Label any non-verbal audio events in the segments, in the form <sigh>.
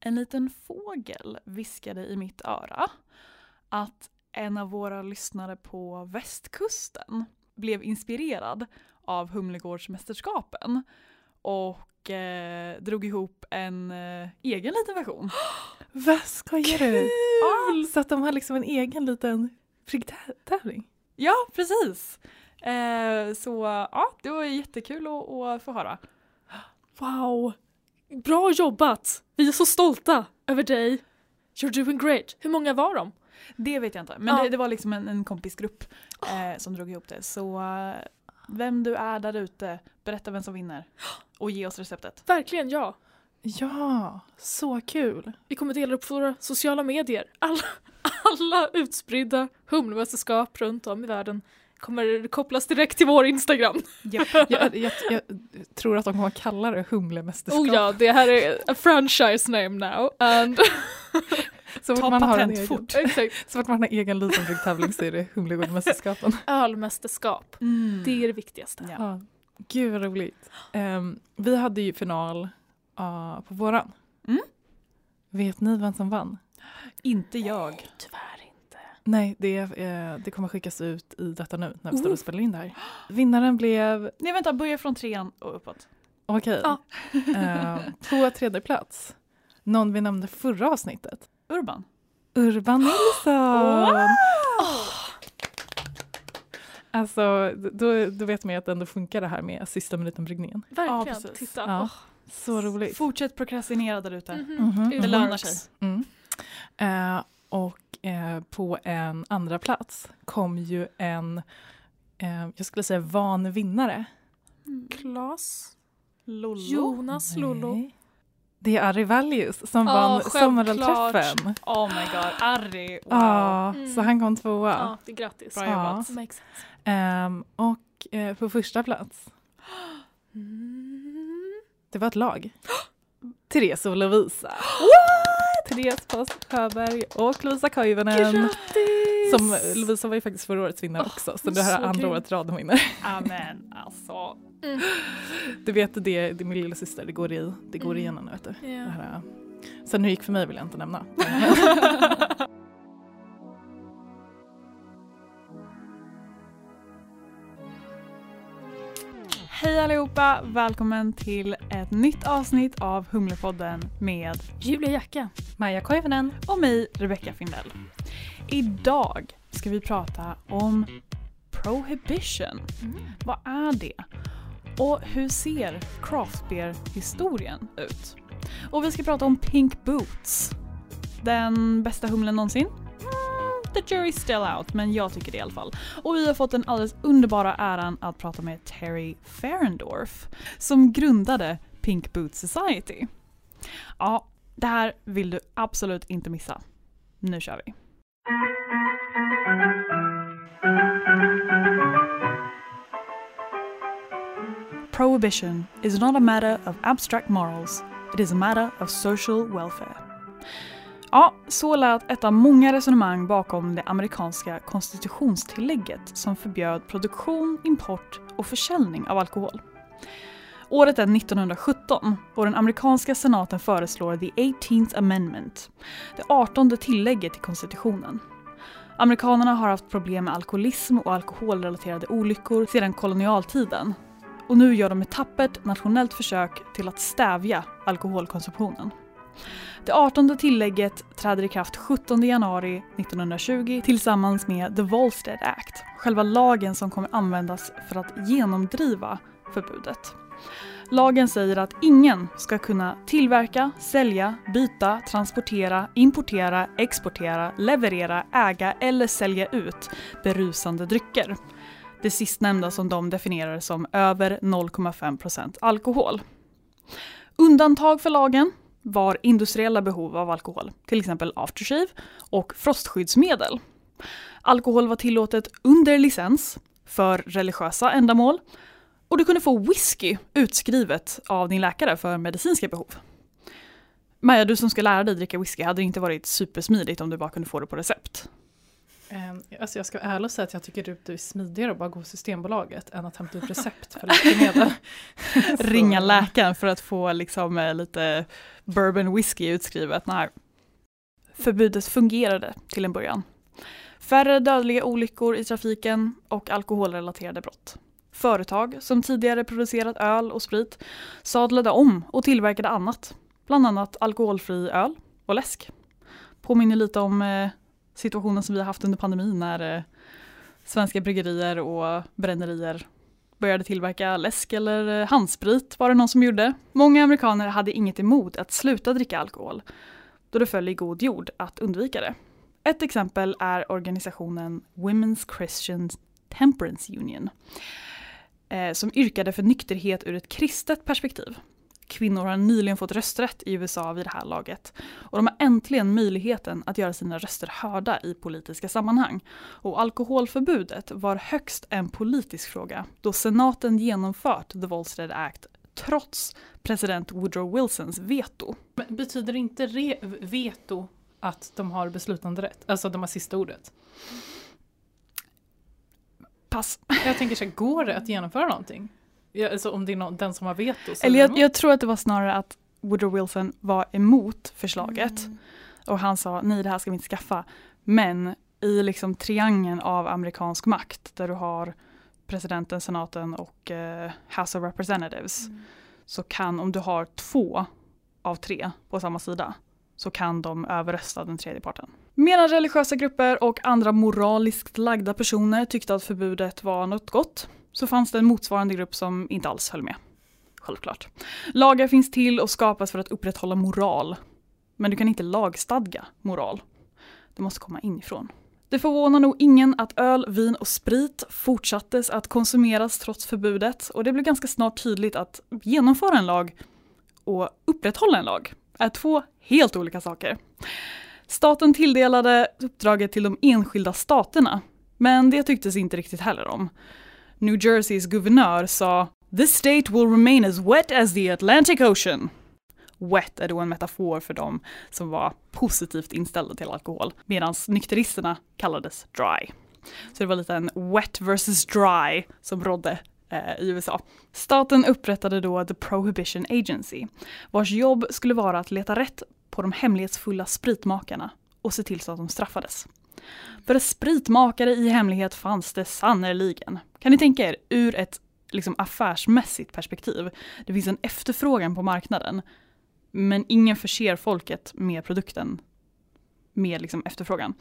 En liten fågel viskade i mitt öra att en av våra lyssnare på västkusten blev inspirerad av Humlegårdsmästerskapen och eh, drog ihop en eh, egen liten version. <gasps> Vad skojar du? Kul! Så att de har liksom en egen liten pricktävling? Ja, precis. Eh, så ja, det var jättekul att, att få höra. <gasps> Wow! Bra jobbat! Vi är så stolta över dig. You're doing great. Hur många var de? Det vet jag inte, men Ja. det, det var liksom en, en kompisgrupp eh, som drog ihop det. Så eh, vem du är där ute, berätta vem som vinner och ge oss receptet. Verkligen ja. Ja, så kul. Vi kommer dela upp på våra sociala medier. Alla, <laughs> alla utspridda humlemästerskap runt om i världen kommer kopplas direkt till vår Instagram. Japp. Jag, jag, jag tror att de kommer kalla det Humlemästerskap. Oh ja, det här är a franchise name now. And <laughs> så fort man har en egen, fort. exakt. Så fort man har en egen liten pricktävling så är det Humlegårdsmästerskapen. <laughs> Ölmästerskap. Mm. Det är det viktigaste. Ja. Ja. Gud vad roligt. Ehm, vi hade ju final ah, på våran. Mm. Vet ni vem som vann? Inte jag. Tyvärr inte. Nej, det, eh, det kommer skickas ut i detta nu när vi står Oh. och spelar in det här. Vinnaren blev, Nej vänta, börja från trean och uppåt. okej, Ja. eh, på tredje plats. Någon vi nämnde förra avsnittet. Urban. Urban Nilsson! <gasps> Alltså, då, då vet man ju att det ändå funkar det här med sista minuten-bryggningen. Verkligen. precis. Titta. Ja, Åh. så roligt. Fortsätt prokrastinera där ute. Mhm. Mhm. Det lönar sig. Mm. Eh, och eh, på en andra plats kom ju en, eh, jag skulle säga van vinnare. Klas. Lollo. Jonas Lollo. Det är Ari Vallius som Ja, vann sommarölträffen. Oh my god, Arri. Wow. Ja, Mm. så han kom tvåa. Ja, det är grattis. Bra jobbat. Makes sense. Ehm, och eh, på första plats, <gasps> Mm. det var ett lag. <gasps> Therese och Lovisa. <gasps> Therese Post Sjöberg och Lovisa Koivunen. Grattis! Som Lovisa var ju faktiskt förra årets vinnare Åh, också, så det här är andra grym. året rad hon vinner. Amen, alltså. Mm. <laughs> Du vet, det, det är min lilla syster, det går, i, det går Mm. igenom nu. Vet du. Här, sen hur det gick för mig vill jag inte nämna. <laughs> Hej allihopa, välkommen till ett nytt avsnitt av Humlepodden med Julia Jacka. Maja Koivunen. och mig, Rebecca Findell. Idag ska vi prata om prohibition. Vad är det? Och hur ser craft beer-historien ut? Och vi ska prata om Pink Boots. Den bästa humlen någonsin? The jury's still out, men jag tycker det i alla fall. Och vi har fått den alldeles underbara äran att prata med Terry Ferendorf som grundade Pink Boots Society. Ja, det här vill du absolut inte missa. Nu kör vi. Prohibition is not a matter of abstract morals, it is a matter of social welfare. Ja, så lät ett av många resonemang bakom det amerikanska konstitutionstillägget som förbjöd produktion, import och försäljning av alkohol. Året är 1917 och den amerikanska senaten föreslår the 18th amendment, det 18 tillägget till konstitutionen. Amerikanerna har haft problem med alkoholism och alkoholrelaterade olyckor sedan kolonialtiden och nu gör de ett tappert nationellt försök till att stävja alkoholkonsumtionen. Det 18 tillägget träder i kraft 17 januari 1920 tillsammans med The Volstead Act, själva lagen som kommer användas för att genomdriva förbudet. Lagen säger att ingen ska kunna tillverka, sälja, byta, transportera, importera, exportera, leverera, äga eller sälja ut berusande drycker. Det sistnämnda som de definierar som över 0,5% alkohol. Undantag för lagen var industriella behov av alkohol, till exempel aftershave och frostskyddsmedel. Alkohol var tillåtet under licens för religiösa ändamål och du kunde få whisky utskrivet av din läkare för medicinska behov. Maja, du som ska lära dig dricka whisky, hade det inte varit supersmidigt om du bara kunde få det på recept? Eh, alltså jag ska vara ärlig och säga att jag tycker att det är smidigare att bara gå Systembolaget än att hämta ut recept för läkemedel. <laughs> <laughs> Ringa läkaren för att få liksom eh, lite bourbon whisky utskrivet. Nej. Förbudet fungerade till en början. Färre dödliga olyckor i trafiken och alkoholrelaterade brott. Företag som tidigare producerat öl och sprit sadlade om och tillverkade annat. Bland annat alkoholfri öl och läsk. Påminner lite om eh, situationen som vi har haft under pandemin när eh, svenska bryggerier och brännerier började tillverka läsk eller eh, handsprit var det någon som gjorde. Många amerikaner hade inget emot att sluta dricka alkohol då det föll i god jord att undvika det. Ett exempel är organisationen Women's Christian Temperance Union eh, som yrkade för nykterhet ur ett kristet perspektiv. Kvinnor har nyligen fått rösträtt i USA vid det här laget och de har äntligen möjligheten att göra sina röster hörda i politiska sammanhang. Och alkoholförbudet var högst en politisk fråga då senaten genomfört The Volstead Act trots president Woodrow Wilsons veto. Men betyder inte veto att de har beslutande rätt? Alltså de har sista ordet? Pass. Jag tänker så här, går det att genomföra någonting? Ja, alltså om det är någon, den som har veto? Eller jag, jag tror att det var snarare att Woodrow Wilson var emot förslaget Mm. och han sa nej det här ska vi inte skaffa. Men i liksom triangeln av amerikansk makt där du har presidenten, senaten och eh, House of Representatives Mm. så kan om du har två av tre på samma sida så kan de överrösta den tredje parten. Medan religiösa grupper och andra moraliskt lagda personer tyckte att förbudet var något gott så fanns det en motsvarande grupp som inte alls höll med. Självklart. Lagar finns till och skapas för att upprätthålla moral. Men du kan inte lagstadga moral. Det måste komma inifrån. Det förvånar nog ingen att öl, vin och sprit fortsattes att konsumeras trots förbudet och det blev ganska snart tydligt att genomföra en lag och upprätthålla en lag är två helt olika saker. Staten tilldelade uppdraget till de enskilda staterna, men det tycktes inte riktigt heller om. New Jerseys guvernör sa “This state will remain as wet as the Atlantic Ocean”. Wet är då en metafor för dem som var positivt inställda till alkohol, medan nykteristerna kallades dry. Så det var lite en wet versus dry som rådde eh, i USA. Staten upprättade då The Prohibition Agency, vars jobb skulle vara att leta rätt på de hemlighetsfulla spritmakarna och se till så att de straffades. För spritmakare i hemlighet fanns det sannerligen. Kan ni tänka er ur ett liksom, affärsmässigt perspektiv. Det finns en efterfrågan på marknaden. Men ingen förser folket med produkten med liksom, efterfrågan.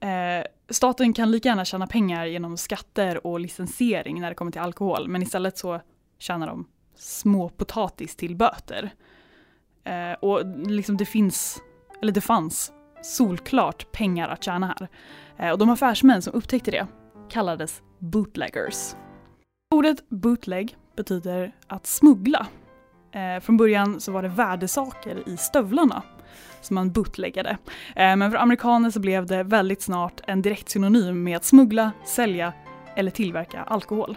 Eh, staten kan lika gärna tjäna pengar genom skatter och licensiering när det kommer till alkohol. Men istället så tjänar de små potatis till böter. Eh, och liksom det finns, eller det fanns solklart pengar att tjäna här. Eh, och de affärsmän som upptäckte det kallades bootleggers. Ordet bootleg betyder att smuggla. Eh, från början så var det värdesaker i stövlarna som man bootleggade. Eh, men för amerikaner så blev det väldigt snart en direkt synonym med att smuggla, sälja eller tillverka alkohol.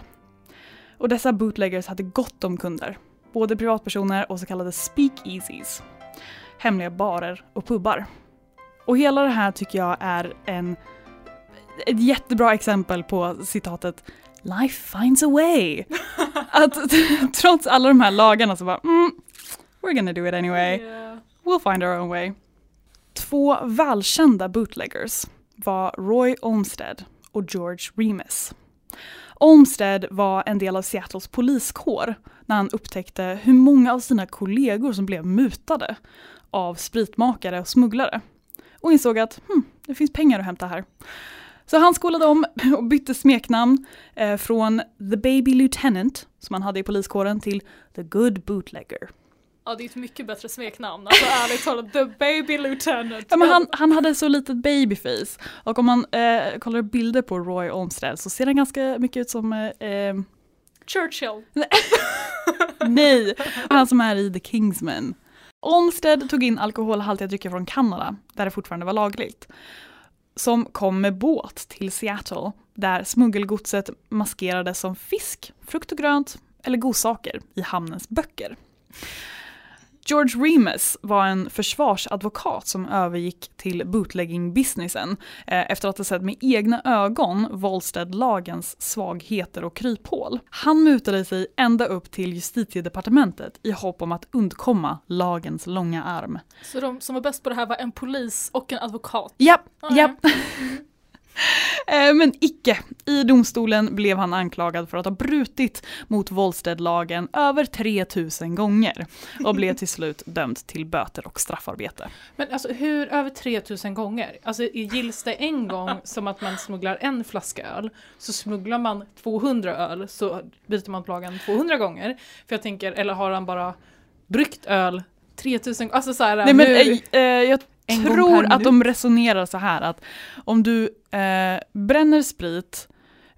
Och dessa bootleggers hade gott om kunder, både privatpersoner och så kallade speakeasies, hemliga barer och pubbar. Och hela det här tycker jag är en, ett jättebra exempel på citatet “Life finds a way”. <laughs> Att <laughs> trots alla de här lagarna så bara mm, “We're gonna do it anyway, we'll find our own way”. Två välkända bootleggers var Roy Olmsted och George Remus. Olmsted var en del av Seattles poliskår när han upptäckte hur många av sina kollegor som blev mutade av spritmakare och smugglare och insåg att hm, det finns pengar att hämta här. Så han skolade om <laughs> och bytte smeknamn eh, från The Baby Lieutenant, som han hade i poliskåren, till The Good Bootlegger. Ja, det är ett mycket bättre smeknamn. Alltså <laughs> ärligt talat, The Baby Lieutenant. Ja, men han, han hade så litet babyface och om man eh, kollar bilder på Roy Olmsted så ser han ganska mycket ut som eh, eh, Churchill. <laughs> Nej, han som är i The Kingsman. Olmsted tog in alkoholhaltiga drycker från Kanada, där det fortfarande var lagligt. Som kom med båt till Seattle, där smuggelgodset maskerades som fisk, frukt och grönt eller godsaker i hamnens böcker. George Remus var en försvarsadvokat som övergick till bootlegging-businessen eh, efter att ha sett med egna ögon Volstead-lagens svagheter och kryphål. Han mutade sig ända upp till justitiedepartementet i hopp om att undkomma lagens långa arm. Så de som var bäst på det här var en polis och en advokat? Japp, Ja, japp. Eh, <laughs> Men icke. I domstolen blev han anklagad för att ha brutit mot Volstead-lagen över 3000 gånger och blev till slut <laughs> dömd till böter och straffarbete. Men alltså hur över 3000 gånger? Alltså gills det en gång som att man smugglar en flaska öl, så smugglar man 200 öl så byter man lagen 200 gånger. För jag tänker, eller har han bara bryggt öl 3000 Alltså så här, Nej, men, eh, eh, jag En tror att de resonerar så här att om du eh, bränner sprit,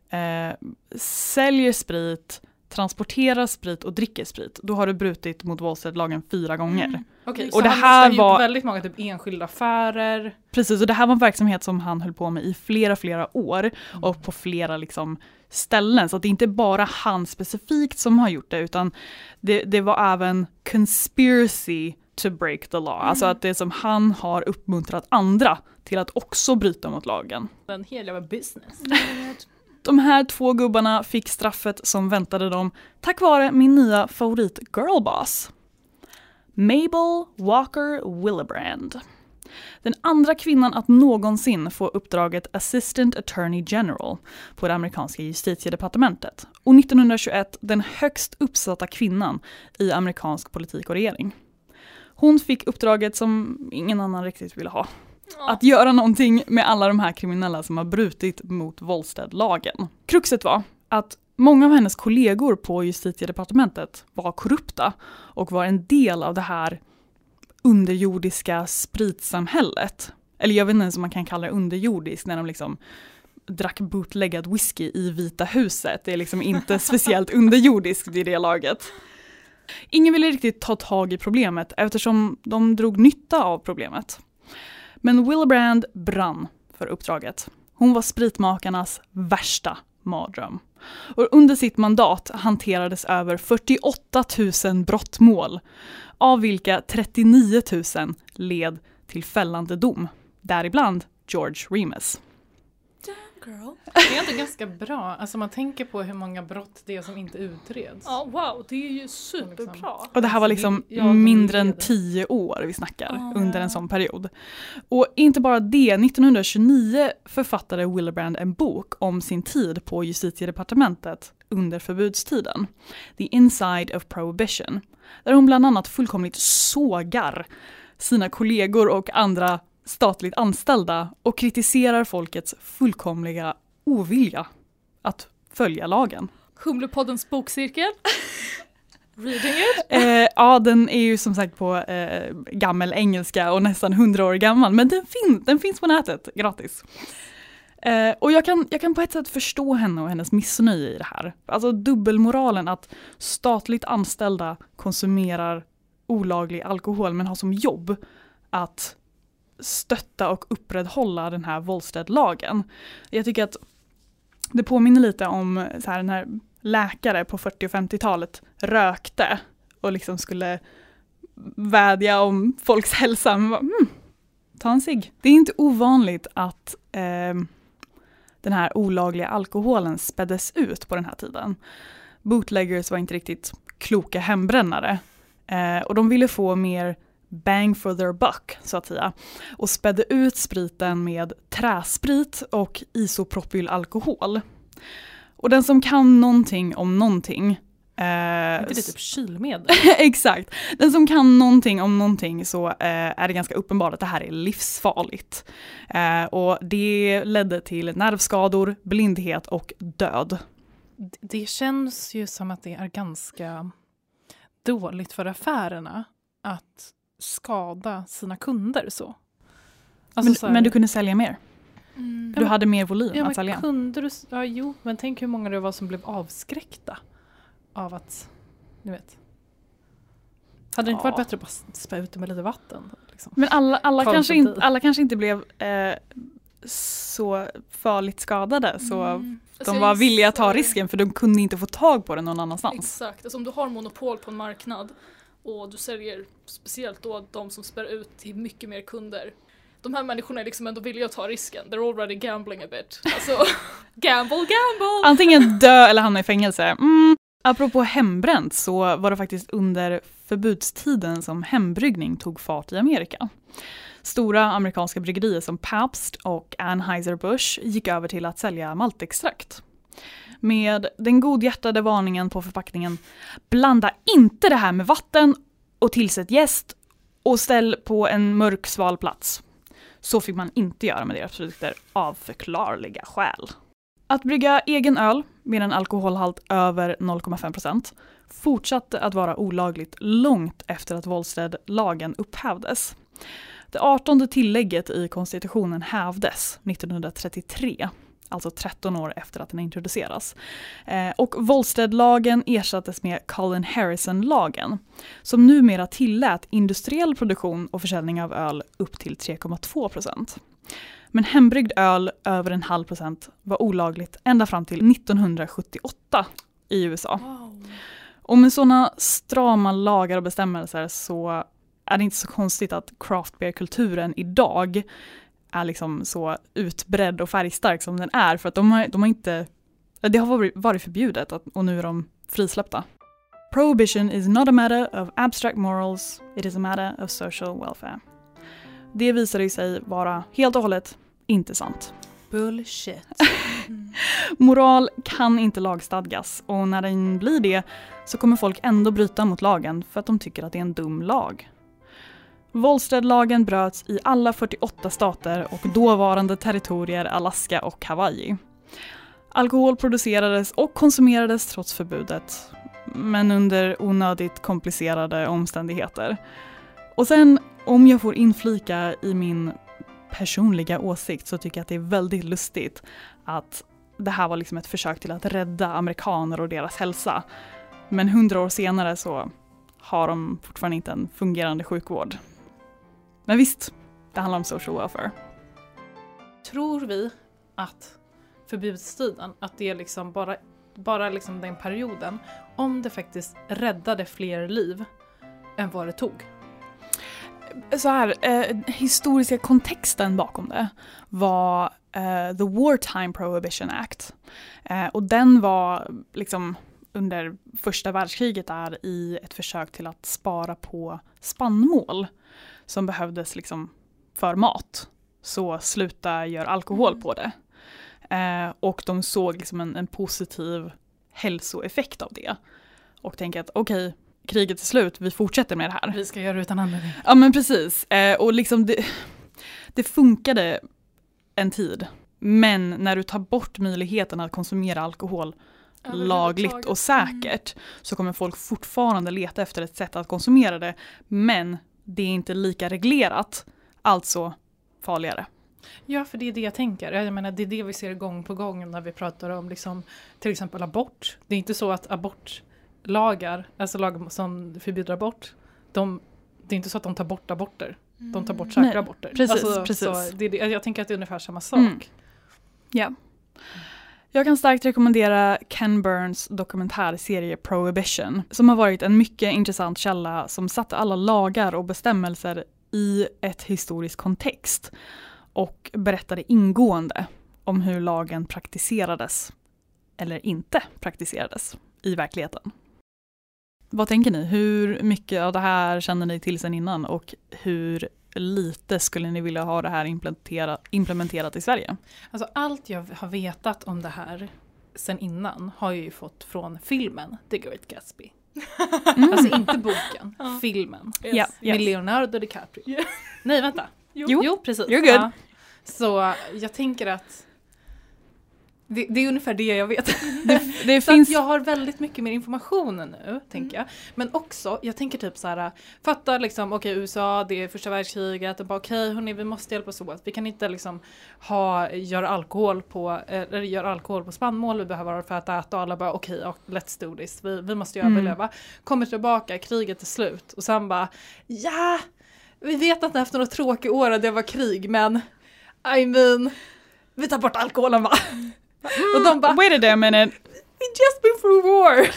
eh, säljer sprit, transporterar sprit och dricker sprit, då har du brutit mot Volstead-lagen fyra gånger. Mm. Okej, Och det här var- gjort väldigt många typ enskilda affärer. Precis, och det här var en verksamhet som han höll på med i flera, flera år och på flera liksom ställen. Så att det är inte bara han specifikt som har gjort det, utan det, det var även conspiracy to break the law. Alltså att det är som han har uppmuntrat andra till att också bryta mot lagen. En hel jävla business. <laughs> De här två gubbarna fick straffet som väntade dem tack vare min nya favorit girlboss. Mabel Walker Willebrand. Den andra kvinnan att någonsin få uppdraget Assistant Attorney General på det amerikanska justitiedepartementet. Och 1921 den högst uppsatta kvinnan i amerikansk politik och regering. Hon fick uppdraget som ingen annan riktigt ville ha. Att göra någonting med alla de här kriminella som har brutit mot Volstead-lagen. Kruxet var att många av hennes kollegor på justitiedepartementet var korrupta och var en del av det här underjordiska spritsamhället. Eller jag vet inte ens om man kan kalla det underjordiskt när de liksom drack bootleggad whisky i Vita huset. Det är liksom inte <laughs> speciellt underjordiskt vid det laget. Ingen ville riktigt ta tag i problemet eftersom de drog nytta av problemet. Men Willebrand brann för uppdraget. Hon var spritmakarnas värsta mardröm. Och under sitt mandat hanterades över 48 000 brottmål, av vilka 39 000 led till fällande dom. Däribland George Remus. Girl. Det är ändå ganska bra, alltså man tänker på hur många brott det är som inte utreds. Ja, wow, det är ju superbra. Och det här var liksom Ja, mindre än tio år vi snackar Ah. under en sån period. Och inte bara det, 1929 författade Willebrand en bok om sin tid på justitiedepartementet under förbudstiden. The Inside of Prohibition. Där hon bland annat fullkomligt sågar sina kollegor och andra statligt anställda och kritiserar folkets fullkomliga ovilja att följa lagen. Humlepoddens bokcirkel. <laughs> Reading it. Eh, ja, den är ju som sagt på eh, gammel engelska och nästan 100 år gammal, men den, fin den finns på nätet gratis. Eh, och jag kan, jag kan på ett sätt förstå henne och hennes missnöje i det här. Alltså dubbelmoralen att statligt anställda konsumerar olaglig alkohol men har som jobb att stötta och upprätthålla den här Volstead-lagen. Jag tycker att det påminner lite om så här, den här läkare på 40 och 50-talet rökte och liksom skulle vädja om folks hälsa. Men bara, mm, ta en cigg. Det är inte ovanligt att eh, den här olagliga alkoholen späddes ut på den här tiden. Bootleggers var inte riktigt kloka hembrännare eh, och de ville få mer bang for their buck så att säga och spädde ut spriten med träsprit och isopropylalkohol. Och den som kan någonting om någonting eh, Är inte det typ kylmedel? <laughs> Exakt. Den som kan någonting om någonting så eh, är det ganska uppenbart att det här är livsfarligt. Eh, och det ledde till nervskador, blindhet och död. Det känns ju som att det är ganska dåligt för affärerna att skada sina kunder så. Alltså men, så här- men du kunde sälja mer. Mm. Du hade mer volym ja, att men sälja. kunde du, ja, jo, men tänk hur många det var som blev avskräckta av att, ni vet. Hade det inte Ja. varit bättre att bara spä ut det med lite vatten? Liksom? Men alla, alla, kanske inte, alla kanske inte blev eh, så farligt skadade så Mm. Alltså, de jag var villiga att ta risken för de kunde inte få tag på det någon annanstans. Exakt, alltså om du har monopol på en marknad och du säljer speciellt då de som spär ut till mycket mer kunder. De här människorna är liksom ändå villiga att ta risken. They're already gambling a bit. Alltså, <laughs> gamble, gamble! Antingen dö eller hamna i fängelse. Mm. Apropå hembränt så var det faktiskt under förbudstiden som hembryggning tog fart i Amerika. Stora amerikanska bryggerier som Pabst och Anheuser-Busch gick över till att sälja maltextrakt. Med den godhjärtade varningen på förpackningen “Blanda inte det här med vatten och tillsätt jäst och ställ på en mörk sval plats”. Så fick man inte göra med deras produkter av förklarliga skäl. Att brygga egen öl med en alkoholhalt över 0,5% fortsatte att vara olagligt långt efter att Wollstedt-lagen upphävdes. Det 18 tillägget i konstitutionen hävdes 1933, alltså 13 år efter att den introduceras. Eh, och Volstead-lagen ersattes med Colin Harrison-lagen, som numera tillät industriell produktion och försäljning av öl upp till 3,2 procent. Men hembryggd öl över en halv procent var olagligt ända fram till 1978 i USA. Wow. Och med sådana strama lagar och bestämmelser så är det inte så konstigt att craft beer-kulturen idag är liksom så utbredd och färgstark som den är. För att de har, de har inte, det har varit- förbjudet att, och nu är de frisläppta. Prohibition is not a matter of abstract morals, it is a matter of social welfare. Det visade sig vara helt och hållet inte sant. Bullshit. <laughs> Moral kan inte lagstadgas och när den blir det så kommer folk ändå bryta mot lagen för att de tycker att det är en dum lag. Volstead-lagen bröts i alla 48 stater och dåvarande territorier Alaska och Hawaii. Alkohol producerades och konsumerades trots förbudet, men under onödigt komplicerade omständigheter. Och sen, om jag får inflika i min personliga åsikt så tycker jag att det är väldigt lustigt att det här var liksom ett försök till att rädda amerikaner och deras hälsa. Men hundra år senare så har de fortfarande inte en fungerande sjukvård. Men visst, det handlar om social welfare. Tror vi att förbudstiden, att det är liksom bara, bara liksom den perioden, om det faktiskt räddade fler liv än vad det tog? Så här, eh, historiska kontexten bakom det var eh, the Wartime Prohibition Act. Eh, och den var liksom under första världskriget där i ett försök till att spara på spannmål som behövdes liksom för mat. Så sluta göra alkohol på det. Eh, och de såg liksom en, en positiv hälsoeffekt av det. Och tänkte att okej, kriget är slut, vi fortsätter med det här. Vi ska göra det utan anledning. Ja men precis. Eh, och liksom det, det funkade en tid. Men när du tar bort möjligheten att konsumera alkohol lagligt och säkert så kommer folk fortfarande leta efter ett sätt att konsumera det. Men det är inte lika reglerat, alltså farligare. Ja, för det är det jag tänker. Jag menar, det är det vi ser gång på gång när vi pratar om liksom, till exempel abort. Det är inte så att abortlagar, alltså lagar som förbjuder abort, de, det är inte så att de tar bort aborter. De tar bort säkra Nej, aborter. precis, alltså, precis. Så det jag tänker att det är ungefär samma sak. Mm. Ja. Jag kan starkt rekommendera Ken Burns dokumentärserie Prohibition som har varit en mycket intressant källa som satte alla lagar och bestämmelser i ett historiskt kontext och berättade ingående om hur lagen praktiserades eller inte praktiserades i verkligheten. Vad tänker ni? Hur mycket av det här känner ni till sedan innan och hur lite skulle ni vilja ha det här implementera, implementerat i Sverige? Alltså allt jag har vetat om det här sen innan har jag ju fått från filmen The Great Gatsby. Mm. Alltså inte boken, Ja. filmen. Yes. Med yes. Leonardo DiCaprio. Yeah. Nej vänta. Jo. Jo precis. You're good. Ja. Så jag tänker att det, det är ungefär det jag vet. Det, det <laughs> Så finns... jag har väldigt mycket mer information nu, tänker jag. Men också, jag tänker typ så här, fatta liksom, okej USA, det är första världskriget, och bara okej hörni, vi måste hjälpas åt. Vi kan inte liksom ha, göra alkohol på, eller göra alkohol på spannmål, vi behöver ha för att äta och alla bara okej, ja, let's do this, vi, vi måste ju Mm. överleva. Kommer tillbaka, kriget är slut och sen bara, ja, vi vet att efter några tråkiga år det var krig, men I mean, vi tar bort alkoholen va? <laughs> Och de bara, Wait a damn minute. We just been through war!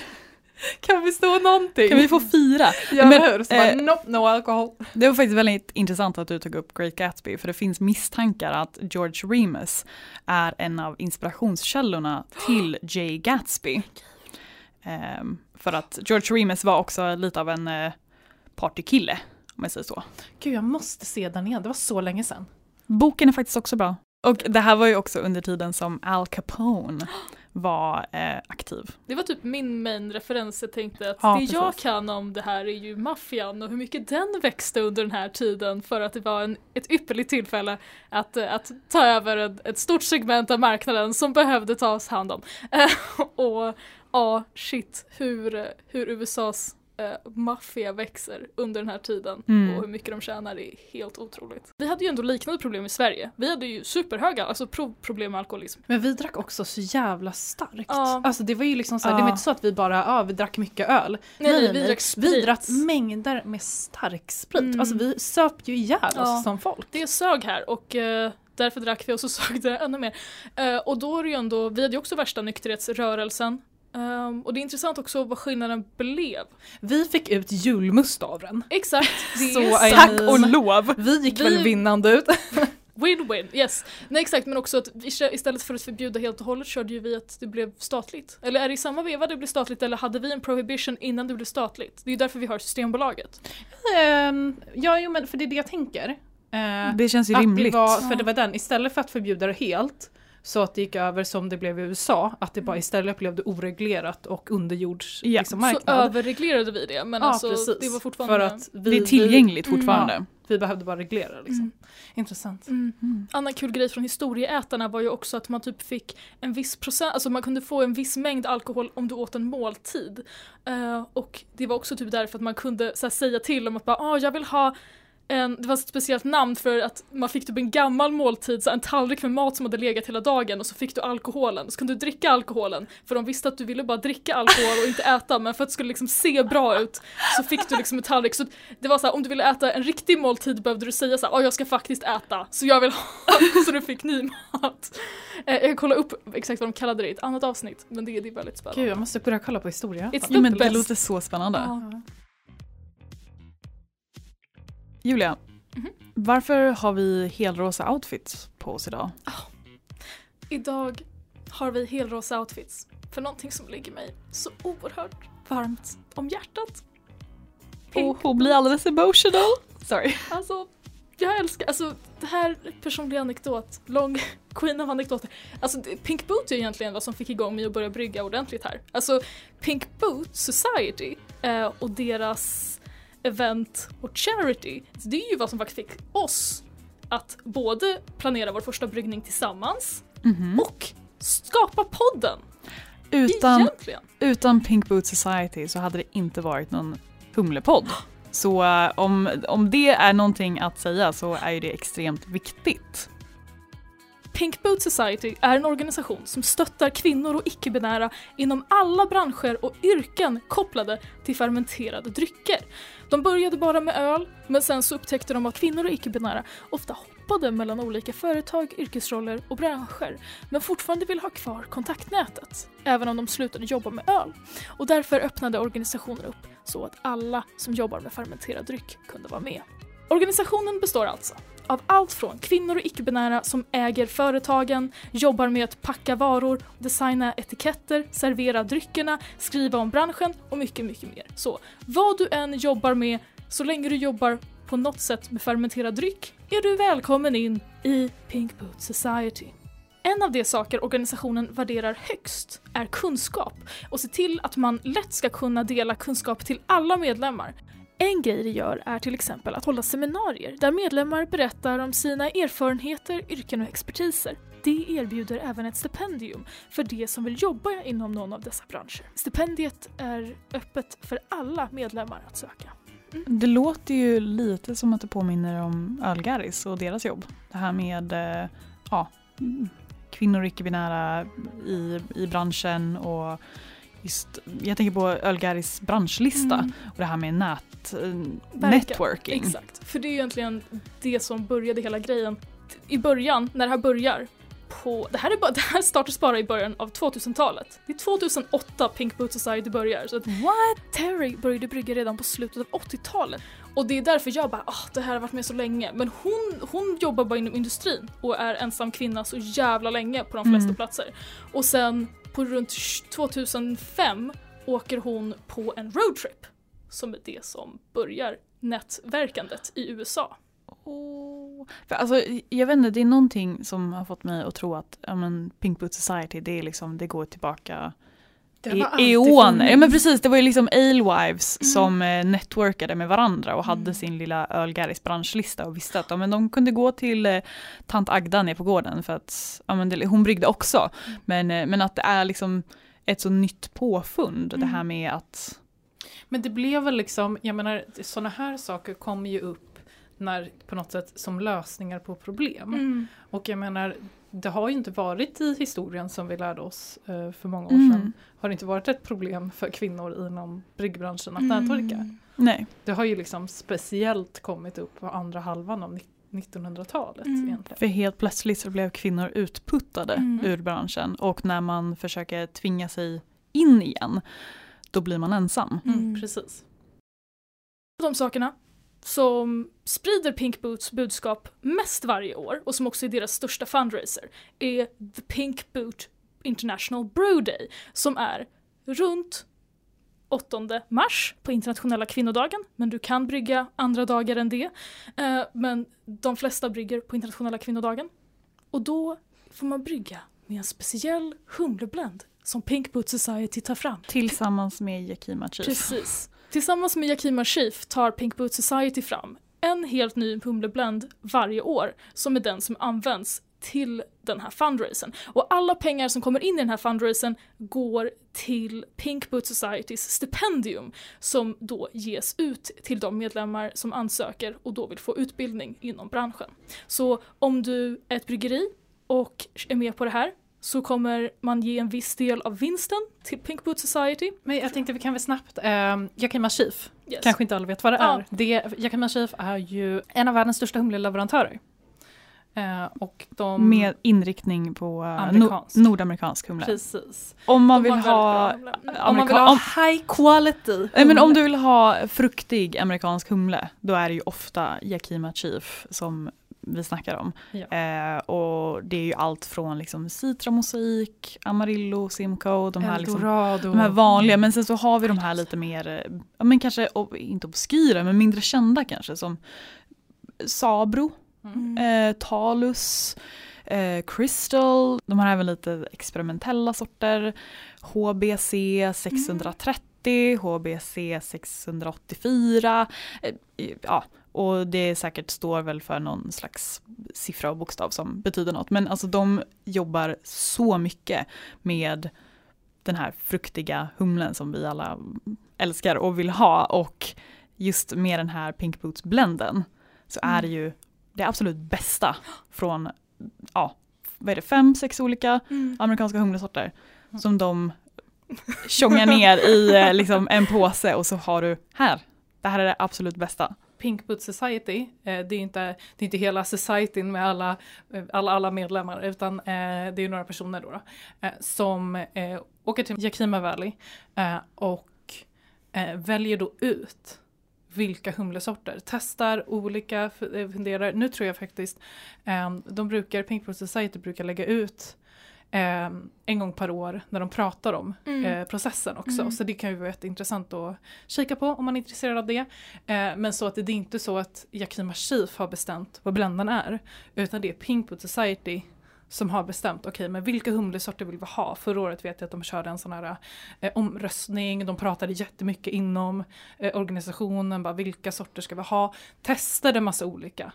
Kan vi stå någonting? Kan vi få fira? Ja, Men, hur? Så bara, eh, nope, no alcohol. Det var faktiskt väldigt intressant att du tog upp Great Gatsby för det finns misstankar att George Remus är en av inspirationskällorna till Jay Gatsby. Ehm, för att George Remus var också lite av en uh, partykille, om jag säger så. Gud, jag måste se den igen. Det var så länge sedan. Boken är faktiskt också bra. Och det här var ju också under tiden som Al Capone var eh, aktiv. Det var typ min main referens, jag tänkte att Ja, det jag precis. kan om det här är ju maffian och hur mycket den växte under den här tiden för att det var en, ett ypperligt tillfälle att, eh, att ta över ett, ett stort segment av marknaden som behövde tas hand om. <laughs> Och ja, shit, hur, hur USAs eh, maffia växer under den här tiden Mm. och hur mycket de tjänar är helt otroligt. Vi hade ju ändå liknande problem i Sverige. Vi hade ju superhöga alltså pro- problem med alkoholism. Men vi drack också så jävla starkt. Ja. Alltså det var ju liksom så Ja. det var inte så att vi bara, ja vi drack mycket öl. Nej, nej, vi drack Vi sprit. drack mängder med stark sprit. Mm. Alltså vi söp ju ihjäl oss Ja. som folk. det sög här och eh, därför drack vi och så <laughs> sög det ännu mer. Eh, och då är det ju ändå, vi hade ju också värsta nykterhetsrörelsen. Ehm, och det är intressant också vad skillnaden blev. Vi fick ut julmust av den. Exakt, <laughs> det Så. Tack och lov! Vi gick Vi- väl vinnande ut. <laughs> Win-win, yes. Nej exakt, men också att istället för att förbjuda helt och hållet körde ju vi att det blev statligt. Eller är det i samma veva det blev statligt eller hade vi en prohibition innan det blev statligt? Det är ju därför vi har Systembolaget. Ehm, ja, jo men för det är det jag tänker. Eh, Det känns ju rimligt. Det var, för det var den, istället för att förbjuda det helt så att det gick över som det blev i USA, att det bara istället blev det oreglerat och underjords Ja, liksom, Så överreglerade vi det men ja, alltså precis. det var fortfarande... För att vi, det är tillgängligt Mm. fortfarande. Vi, vi behövde bara reglera liksom. Mm. Intressant. Mm. Mm. Annan kul grej från historieätarna var ju också att man typ fick en viss procent, alltså man kunde få en viss mängd alkohol om du åt en måltid. Eh, och det var också typ därför att man kunde så här, säga till om att bara, ah, jag vill ha en, det var ett speciellt namn för att man fick typ en gammal måltid, så en tallrik med mat som hade legat hela dagen och så fick du alkoholen. Så kunde du dricka alkoholen för de visste att du ville bara dricka alkohol och inte äta men för att det skulle liksom se bra ut så fick du liksom en tallrik. Så det var så här, om du ville äta en riktig måltid behövde du säga så här, jag ska faktiskt äta så jag vill ha, <laughs> så du fick ny mat. Eh, jag kan kolla upp exakt vad de kallade det i ett annat avsnitt men det, det är väldigt spännande. Gud, jag måste börja kolla på historia. It's Ja, men det låter så spännande. Ja. Julia, Mhm. varför har vi helrosa outfits på oss idag? Idag har vi helrosa outfits för någonting som ligger mig så oerhört varmt om hjärtat. Pink. Och hon blir alldeles emotional. Sorry. Alltså, jag älskar, alltså det här personlig anekdot, lång <laughs> queen av anekdoter. Alltså Pink Boot är egentligen vad som fick igång mig att börja brygga ordentligt här. Alltså Pink Boot Society eh, och deras event och charity, det är ju vad som faktiskt fick oss att både planera vår första bryggning tillsammans Mhm. och skapa podden. Utan, Egentligen. utan Pink Boot Society så hade det inte varit någon Humlepodd. Så eh, om, om det är någonting att säga så är det extremt viktigt. Pink Boot Society är en organisation som stöttar kvinnor och icke-binära inom alla branscher och yrken kopplade till fermenterade drycker. De började bara med öl, men sen så upptäckte de att kvinnor och icke-binära ofta hoppade mellan olika företag, yrkesroller och branscher, men fortfarande vill ha kvar kontaktnätet, även om de slutade jobba med öl. Och därför öppnade organisationen upp så att alla som jobbar med fermenterad dryck kunde vara med. Organisationen består alltså av allt från kvinnor och icke-binära som äger företagen, jobbar med att packa varor, designa etiketter, servera dryckerna, skriva om branschen och mycket, mycket mer. Så vad du än jobbar med, så länge du jobbar på något sätt med fermenterad dryck, är du välkommen in i Pink Boot Society. En av de saker organisationen värderar högst är kunskap och se till att man lätt ska kunna dela kunskap till alla medlemmar. En grej de gör är till exempel att hålla seminarier där medlemmar berättar om sina erfarenheter, yrken och expertiser. Det erbjuder även ett stipendium för de som vill jobba inom någon av dessa branscher. Stipendiet är öppet för alla medlemmar att söka. Mm. Det låter ju lite som att det påminner om Algaris och deras jobb. Det här med eh, ja, kvinnor och icke-binära i, i branschen och jag tänker på Ölgaris branschlista Mm. och det här med nät, eh, networking. Exakt, för det är ju egentligen det som började hela grejen. I början, när det här börjar, på, det här, är bara, <laughs> det här startades bara i början av 2000-talet. Det är 2008 Pink Boot Society börjar. Så att What? Terry började brygga redan på slutet av 80-talet. Och det är därför jag bara, ah, det här har varit med så länge. Men hon, hon jobbar bara inom industrin och är ensam kvinna så jävla länge på de flesta Mm. platser. Och sen på runt 2005 åker hon på en roadtrip. Som är det som börjar nätverkandet i USA. Oh. För alltså, jag vet inte, det är någonting som har fått mig att tro att ja, men, Pink Boot Society, det, är liksom, det går tillbaka det alltid eoner. Ja men precis, det var ju liksom alewives Mm. som eh, networkade med varandra och hade Mm. sin lilla ölgarris branschlista och visste att ja, men de kunde gå till eh, tant Agda nere på gården för att ja, men det, hon bryggde också. Mm. Men, eh, men att det är liksom ett så nytt påfund det Mm. här med att Men det blev väl liksom, jag menar sådana här saker kommer ju upp när, på något sätt som lösningar på problem. Mm. Och jag menar, det har ju inte varit i historien som vi lärde oss eh, för många år Mm. sedan. Har det inte varit ett problem för kvinnor inom bryggbranschen att nätverka. Mm. nej. Det har ju liksom speciellt kommit upp på andra halvan av 1900-talet Mm. egentligen. För helt plötsligt så blev kvinnor utputtade Mm. ur branschen och när man försöker tvinga sig in igen då blir man ensam. Mm. Precis. de sakerna som sprider Pink Boots budskap mest varje år och som också är deras största fundraiser är The Pink Boot International Brew Day som är runt 8 mars på internationella kvinnodagen, men du kan brygga andra dagar än det. Eh, men de flesta brygger på internationella kvinnodagen. Och då får man brygga med en speciell humleblend som Pink Boot Society tar fram. Tillsammans med Yakima Chief. Precis. Tillsammans med Yakima Chief tar Pink Boot Society fram en helt ny humleblend varje år som är den som används till den här fundraisen. Och alla pengar som kommer in i den här fundraisen går till Pink Boot Societys stipendium som då ges ut till de medlemmar som ansöker och då vill få utbildning inom branschen. Så om du är ett bryggeri och är med på det här så kommer man ge en viss del av vinsten till Pink Boot Society. Men jag tänkte vi kan väl snabbt, eh, Yakima Chief, Yes. kanske inte alla vet vad det Ja. är. Det, Yakima Chief är ju en av världens största humleleverantörer. Eh, och de... Med inriktning på eh, Amerikansk. no- nordamerikansk humle. Precis. Om man vill ha humle. Om man vill ha high quality Nej, men om humle. du vill ha fruktig amerikansk humle, då är det ju ofta Yakima Chief som vi snackar om. Ja. Eh, och det är ju allt från liksom Citra Mosaik, Amarillo, Simcoe, de här, liksom, de här vanliga. Men sen så har vi de här lite mer, eh, ja, men kanske inte obskyra, men mindre kända kanske som Sabro, Mm. eh, Talus, eh, Crystal, de har även lite experimentella sorter. HBC 630, HBC 684. Eh, ja, och det säkert står väl för någon slags siffra och bokstav som betyder något. Men alltså de jobbar så mycket med den här fruktiga humlen som vi alla älskar och vill ha. Och just med den här Pink Boots blenden så är det ju det absolut bästa från, ja, vad är det, fem, sex olika Mm. amerikanska humlesorter som de tjongar ner i eh, liksom, en påse och så har du här, det här är det absolut bästa. Pink Boot Society, eh, det, är inte, det är inte hela societyn med alla, eh, alla, alla medlemmar utan eh, det är några personer då, då eh, som eh, åker till Yakima Valley eh, och eh, väljer då ut vilka humlesorter, testar olika, eh, funderar. Nu tror jag faktiskt, eh, de brukar, Pink Boot Society brukar lägga ut eh, en gång per år när de pratar om Mm. eh, processen också. Mm. Så det kan ju vara jätteintressant att kika på om man är intresserad av det. Eh, men så att det, det är inte så att Yakima Chief har bestämt vad blenden är. Utan det är Pink Boot Society som har bestämt, okej men vilka humlesorter vill vi ha? Förra året vet jag att de körde en sån här eh, omröstning, de pratade jättemycket inom eh, organisationen, bara vilka sorter ska vi ha? Testade massa olika.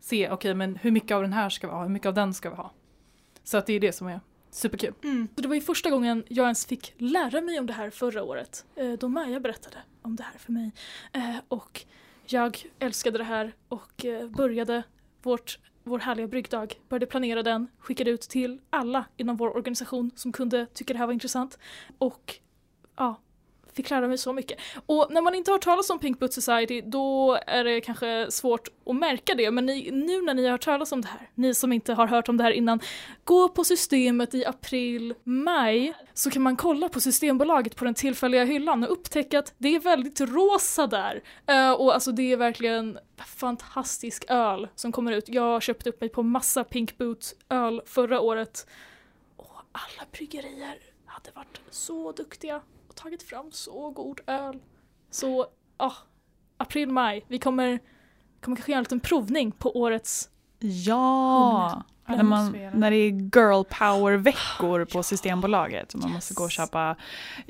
Se, okej men hur mycket av den här ska vi ha, hur mycket av den ska vi ha? Så att det är det som är superkul. Mm. Så det var ju första gången jag ens fick lära mig om det här förra året. Eh, då Maja berättade om det här för mig. Eh, och jag älskade det här och eh, började vårt, vår härliga bryggdag. Började planera den, skickade ut till alla inom vår organisation som kunde tycka det här var intressant. Och ja, fick fick lära mig så mycket. Och när man inte har hört talas om Pink Boot Society då är det kanske svårt att märka det, men ni, nu när ni har hört talas om det här, ni som inte har hört om det här innan, gå på systemet i april, maj, så kan man kolla på Systembolaget på den tillfälliga hyllan och upptäcka att det är väldigt rosa där. Uh, och alltså det är verkligen fantastisk öl som kommer ut. Jag köpte upp mig på massa Pink Boot öl förra året. Och alla bryggerier hade varit så duktiga och tagit fram så god öl. Så, ja, oh, april, maj. Vi kommer, kommer kanske göra en liten provning på årets Ja! När, man, när det är girl power-veckor på <gasps> Systembolaget. Man måste gå och köpa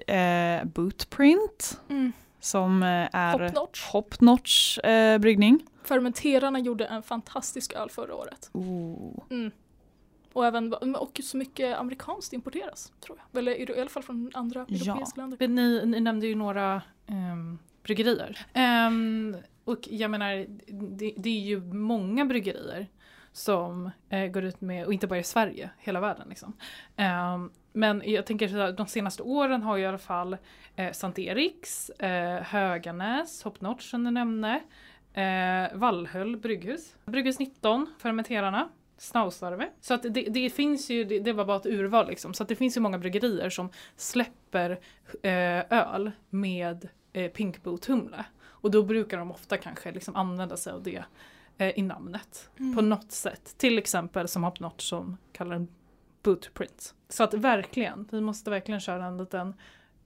eh, bootprint. Mm. Som eh, är Hopnotch, Hopnotch eh, bryggning. Fermenterarna gjorde en fantastisk öl förra året. Mm. Och även och så mycket amerikanskt importeras, tror jag. Eller i alla fall från andra ja. europeiska länder. Ni, ni nämnde ju några um, bryggerier. Um, och jag menar, det, det, är ju många bryggerier som eh, går ut med, och inte bara i Sverige, hela världen liksom. Um, men jag tänker att de senaste åren har ju i alla fall eh, Sankt Eriks, eh, Höganäs, Hopnotch som du nämnde, eh, Vallhöll brygghus, Brygghus 19, Fermenterarna, Snausarve. Så att det, det finns ju, det, det, var bara ett urval liksom, så att det finns ju många bryggerier som släpper eh, öl med eh, pinkboot-humle. Och då brukar de ofta kanske liksom använda sig av det eh, i namnet mm. på något sätt. Till exempel som Hopnotch som kallar den bootprint. Så att verkligen, vi måste verkligen köra en liten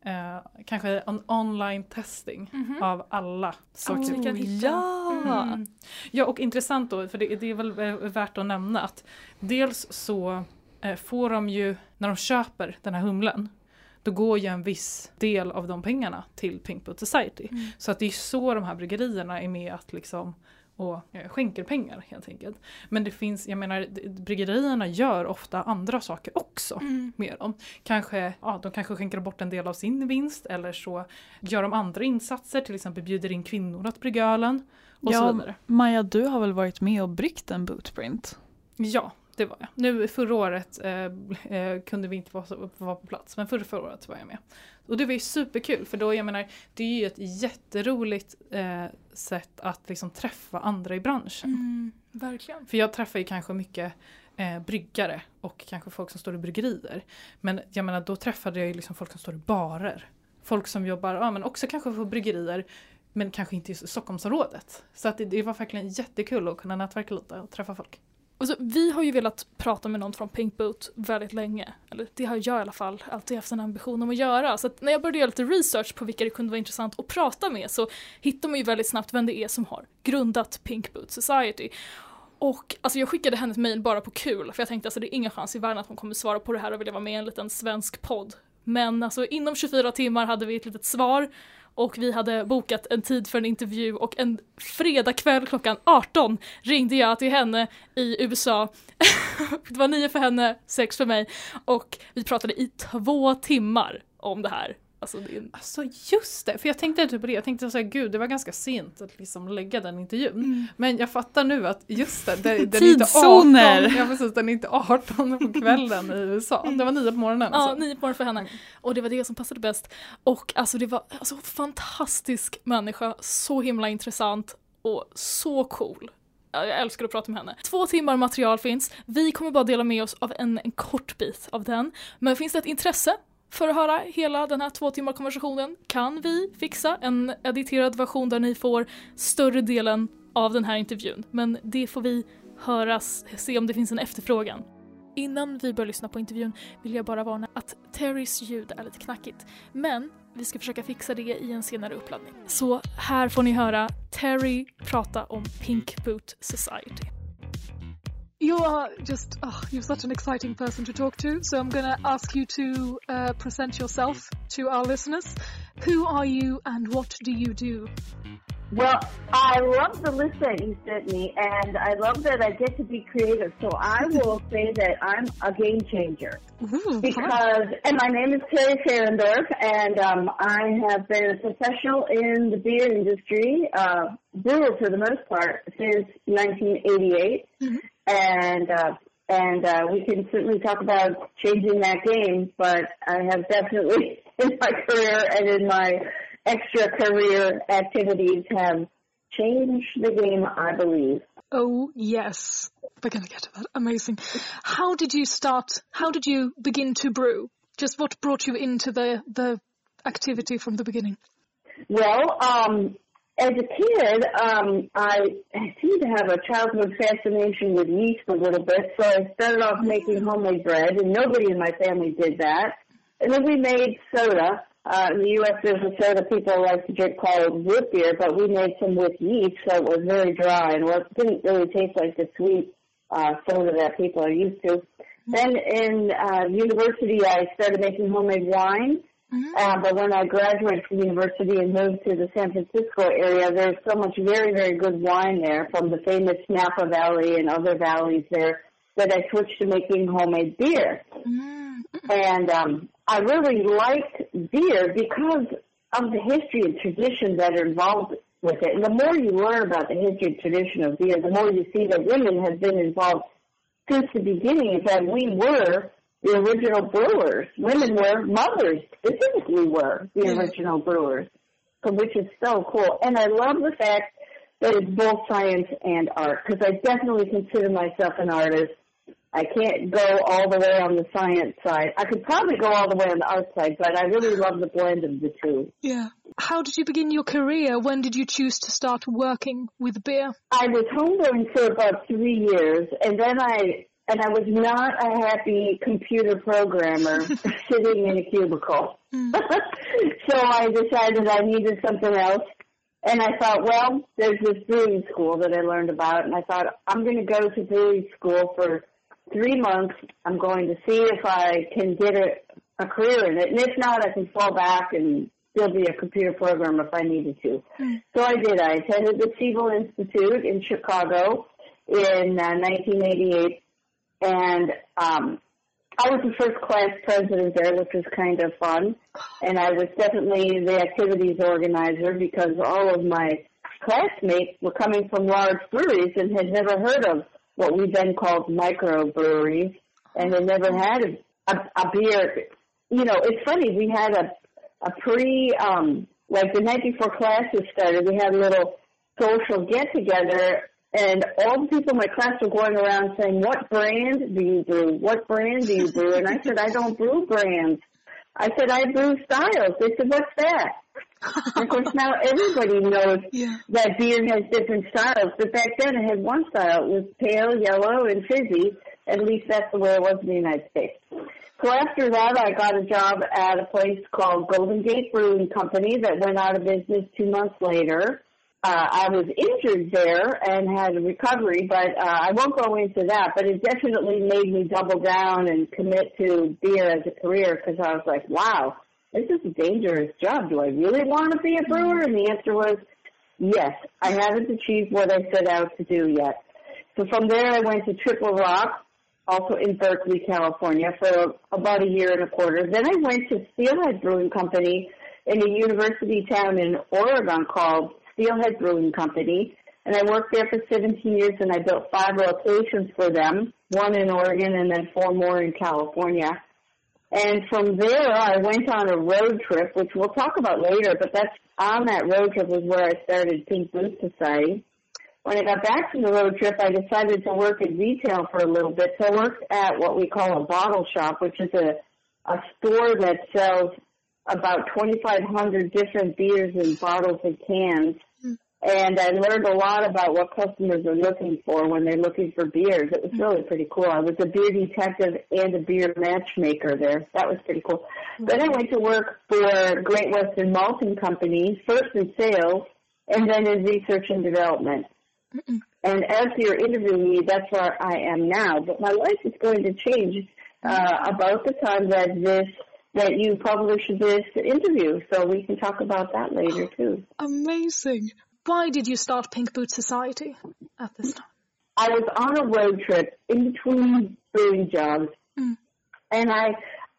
eh, kanske en online testing mm -hmm. av alla saker. Oh, ja! Mm. ja och intressant då, för det, det, är väl eh, värt att nämna att dels så eh, får de ju, när de köper den här humlen, då går ju en viss del av de pengarna till Pink Boot Society. Mm. Så att det är så de här bryggerierna är med att liksom och eh, skänker pengar helt enkelt. Men det finns, jag menar bryggerierna gör ofta andra saker också mm. med dem. Kanske, ja, de kanske skänker bort en del av sin vinst eller så gör de andra insatser, till exempel bjuder in kvinnor att brygga ölen. Och ja, så vidare. Maja du har väl varit med och bryggt en bootprint? Ja, det var jag. Nu förra året eh, eh, kunde vi inte vara, vara på plats men förra, förra året var jag med. Och det var ju superkul för då, jag menar, det är ju ett jätteroligt eh, sätt att liksom träffa andra i branschen. Mm, verkligen. För jag träffar ju kanske mycket eh, bryggare och kanske folk som står i bryggerier. Men jag menar då träffade jag ju liksom folk som står i barer. Folk som jobbar, ja men också kanske på bryggerier men kanske inte i Stockholmsområdet. Så att det, det var verkligen jättekul att kunna nätverka lite och träffa folk. Alltså, vi har ju velat prata med någon från Pink Boot väldigt länge. Eller det har jag i alla fall alltid haft en ambition om att göra. Så att när jag började göra lite research på vilka det kunde vara intressant att prata med så hittar man ju väldigt snabbt vem det är som har grundat Pink Boot Society. Och alltså jag skickade henne ett mejl bara på kul för jag tänkte alltså det är ingen chans i världen att hon kommer svara på det här och vilja vara med i en liten svensk podd. Men alltså inom 24 timmar hade vi ett litet svar och vi hade bokat en tid för en intervju och en fredagkväll klockan 18 ringde jag till henne i USA. <laughs> det var nio för henne, sex för mig och vi pratade i två timmar om det här. Alltså, det är... alltså just det, för jag tänkte typ på det, jag tänkte såhär gud det var ganska sent att liksom lägga den intervjun. Mm. Men jag fattar nu att just det, det den är inte 18, ja precis, den är inte 18 på kvällen i USA. Det var nio på morgonen. Alltså. Ja, nio på morgonen för henne. Och det var det som passade bäst. Och alltså det var alltså fantastisk människa, så himla intressant och så cool. Jag älskar att prata med henne. Två timmar material finns. Vi kommer bara dela med oss av en, en kort bit av den. Men finns det ett intresse för att höra hela den här två timmar konversationen kan vi fixa en editerad version där ni får större delen av den här intervjun. Men det får vi höras, se om det finns en efterfrågan. Innan vi börjar lyssna på intervjun vill jag bara varna att Terrys ljud är lite knackigt. Men vi ska försöka fixa det i en senare uppladdning. Så här får ni höra Terry prata om Pink Boot Society. You are just oh, you're such an exciting person to talk to. So I'm going to ask you to uh, present yourself to our listeners. Who are you and what do you do? Well, I love the list that you sent me, and I love that I get to be creative. So I <laughs> will say that I'm a game changer Ooh, because, and my name is Terry Ferendorf, and um, I have been a professional in the beer industry, uh, brewer for the most part, since 1988. Mm-hmm. And uh, and uh, we can certainly talk about changing that game. But I have definitely, <laughs> in my career and in my extra career activities, have changed the game. I believe. Oh yes, we're gonna get to that. Amazing. How did you start? How did you begin to brew? Just what brought you into the the activity from the beginning? Well, um, as a kid, um, I seemed to have a childhood fascination with yeast a little bit, so I started off making homemade bread, and nobody in my family did that. And then we made soda. Uh, in the U.S., there's a soda people like to drink called root beer, but we made some with yeast, so it was very dry and it didn't really taste like the sweet uh, soda that people are used to. Then in uh, university, I started making homemade wine. Mm-hmm. Uh, but when I graduated from university and moved to the San Francisco area, there's so much very, very good wine there from the famous Napa Valley and other valleys there that I switched to making homemade beer. Mm-hmm. And um, I really liked beer because of the history and tradition that are involved with it. And the more you learn about the history and tradition of beer, the more you see that women have been involved since the beginning. That we were the original brewers. Women were, mothers specifically were the mm-hmm. original brewers, which is so cool. And I love the fact that it's both science and art, because I definitely consider myself an artist. I can't go all the way on the science side. I could probably go all the way on the art side, but I really love the blend of the two. Yeah. How did you begin your career? When did you choose to start working with beer? I was homebrewing for about three years, and then I and I was not a happy computer programmer <laughs> sitting in a cubicle. Mm. <laughs> so I decided I needed something else. And I thought, well, there's this brewing school that I learned about, and I thought, I'm going to go to brewing school for three months. I'm going to see if I can get a, a career in it. And if not, I can fall back and still be a computer programmer if I needed to. Mm. So I did. I attended the Siebel Institute in Chicago in uh, 1988 and um, I was the first class president there, which was kind of fun. And I was definitely the activities organizer because all of my classmates were coming from large breweries and had never heard of what we then called microbreweries and had never had a, a, a beer. You know, it's funny, we had a, a pre, um, like the night before classes started, we had a little social get together and all the people in my class were going around saying, what brand do you brew? What brand do you brew? And I said, I don't brew brands. I said, I brew styles. They said, what's that? of course, now everybody knows <laughs> yeah. that beer has different styles. But back then, it had one style. It was pale, yellow, and fizzy. At least that's the way it was in the United States. So after that, I got a job at a place called Golden Gate Brewing Company that went out of business two months later uh, I was injured there and had a recovery, but uh, I won't go into that. But it definitely made me double down and commit to beer as a career because I was like, wow, this is a dangerous job. Do I really want to be a brewer? And the answer was yes. I haven't achieved what I set out to do yet. So from there, I went to Triple Rock, also in Berkeley, California, for about a year and a quarter. Then I went to Steelhead Brewing Company in a university town in Oregon called Steelhead Brewing Company, and I worked there for 17 years, and I built five locations for them, one in Oregon and then four more in California. And from there, I went on a road trip, which we'll talk about later, but that's on that road trip was where I started Pink Boot Society. When I got back from the road trip, I decided to work in retail for a little bit. So I worked at what we call a bottle shop, which is a, a store that sells about 2,500 different beers in bottles and cans. Mm. And I learned a lot about what customers are looking for when they're looking for beers. It was mm. really pretty cool. I was a beer detective and a beer matchmaker there. That was pretty cool. Mm. Then I went to work for Great Western Malting Company, first in sales and then in research and development. Mm-mm. And as you're interviewing me, that's where I am now. But my life is going to change uh, about the time that this that you probably should published this interview, so we can talk about that later too. Amazing. Why did you start Pink Boot Society at this time? I was on a road trip in between brewing jobs, mm. and I,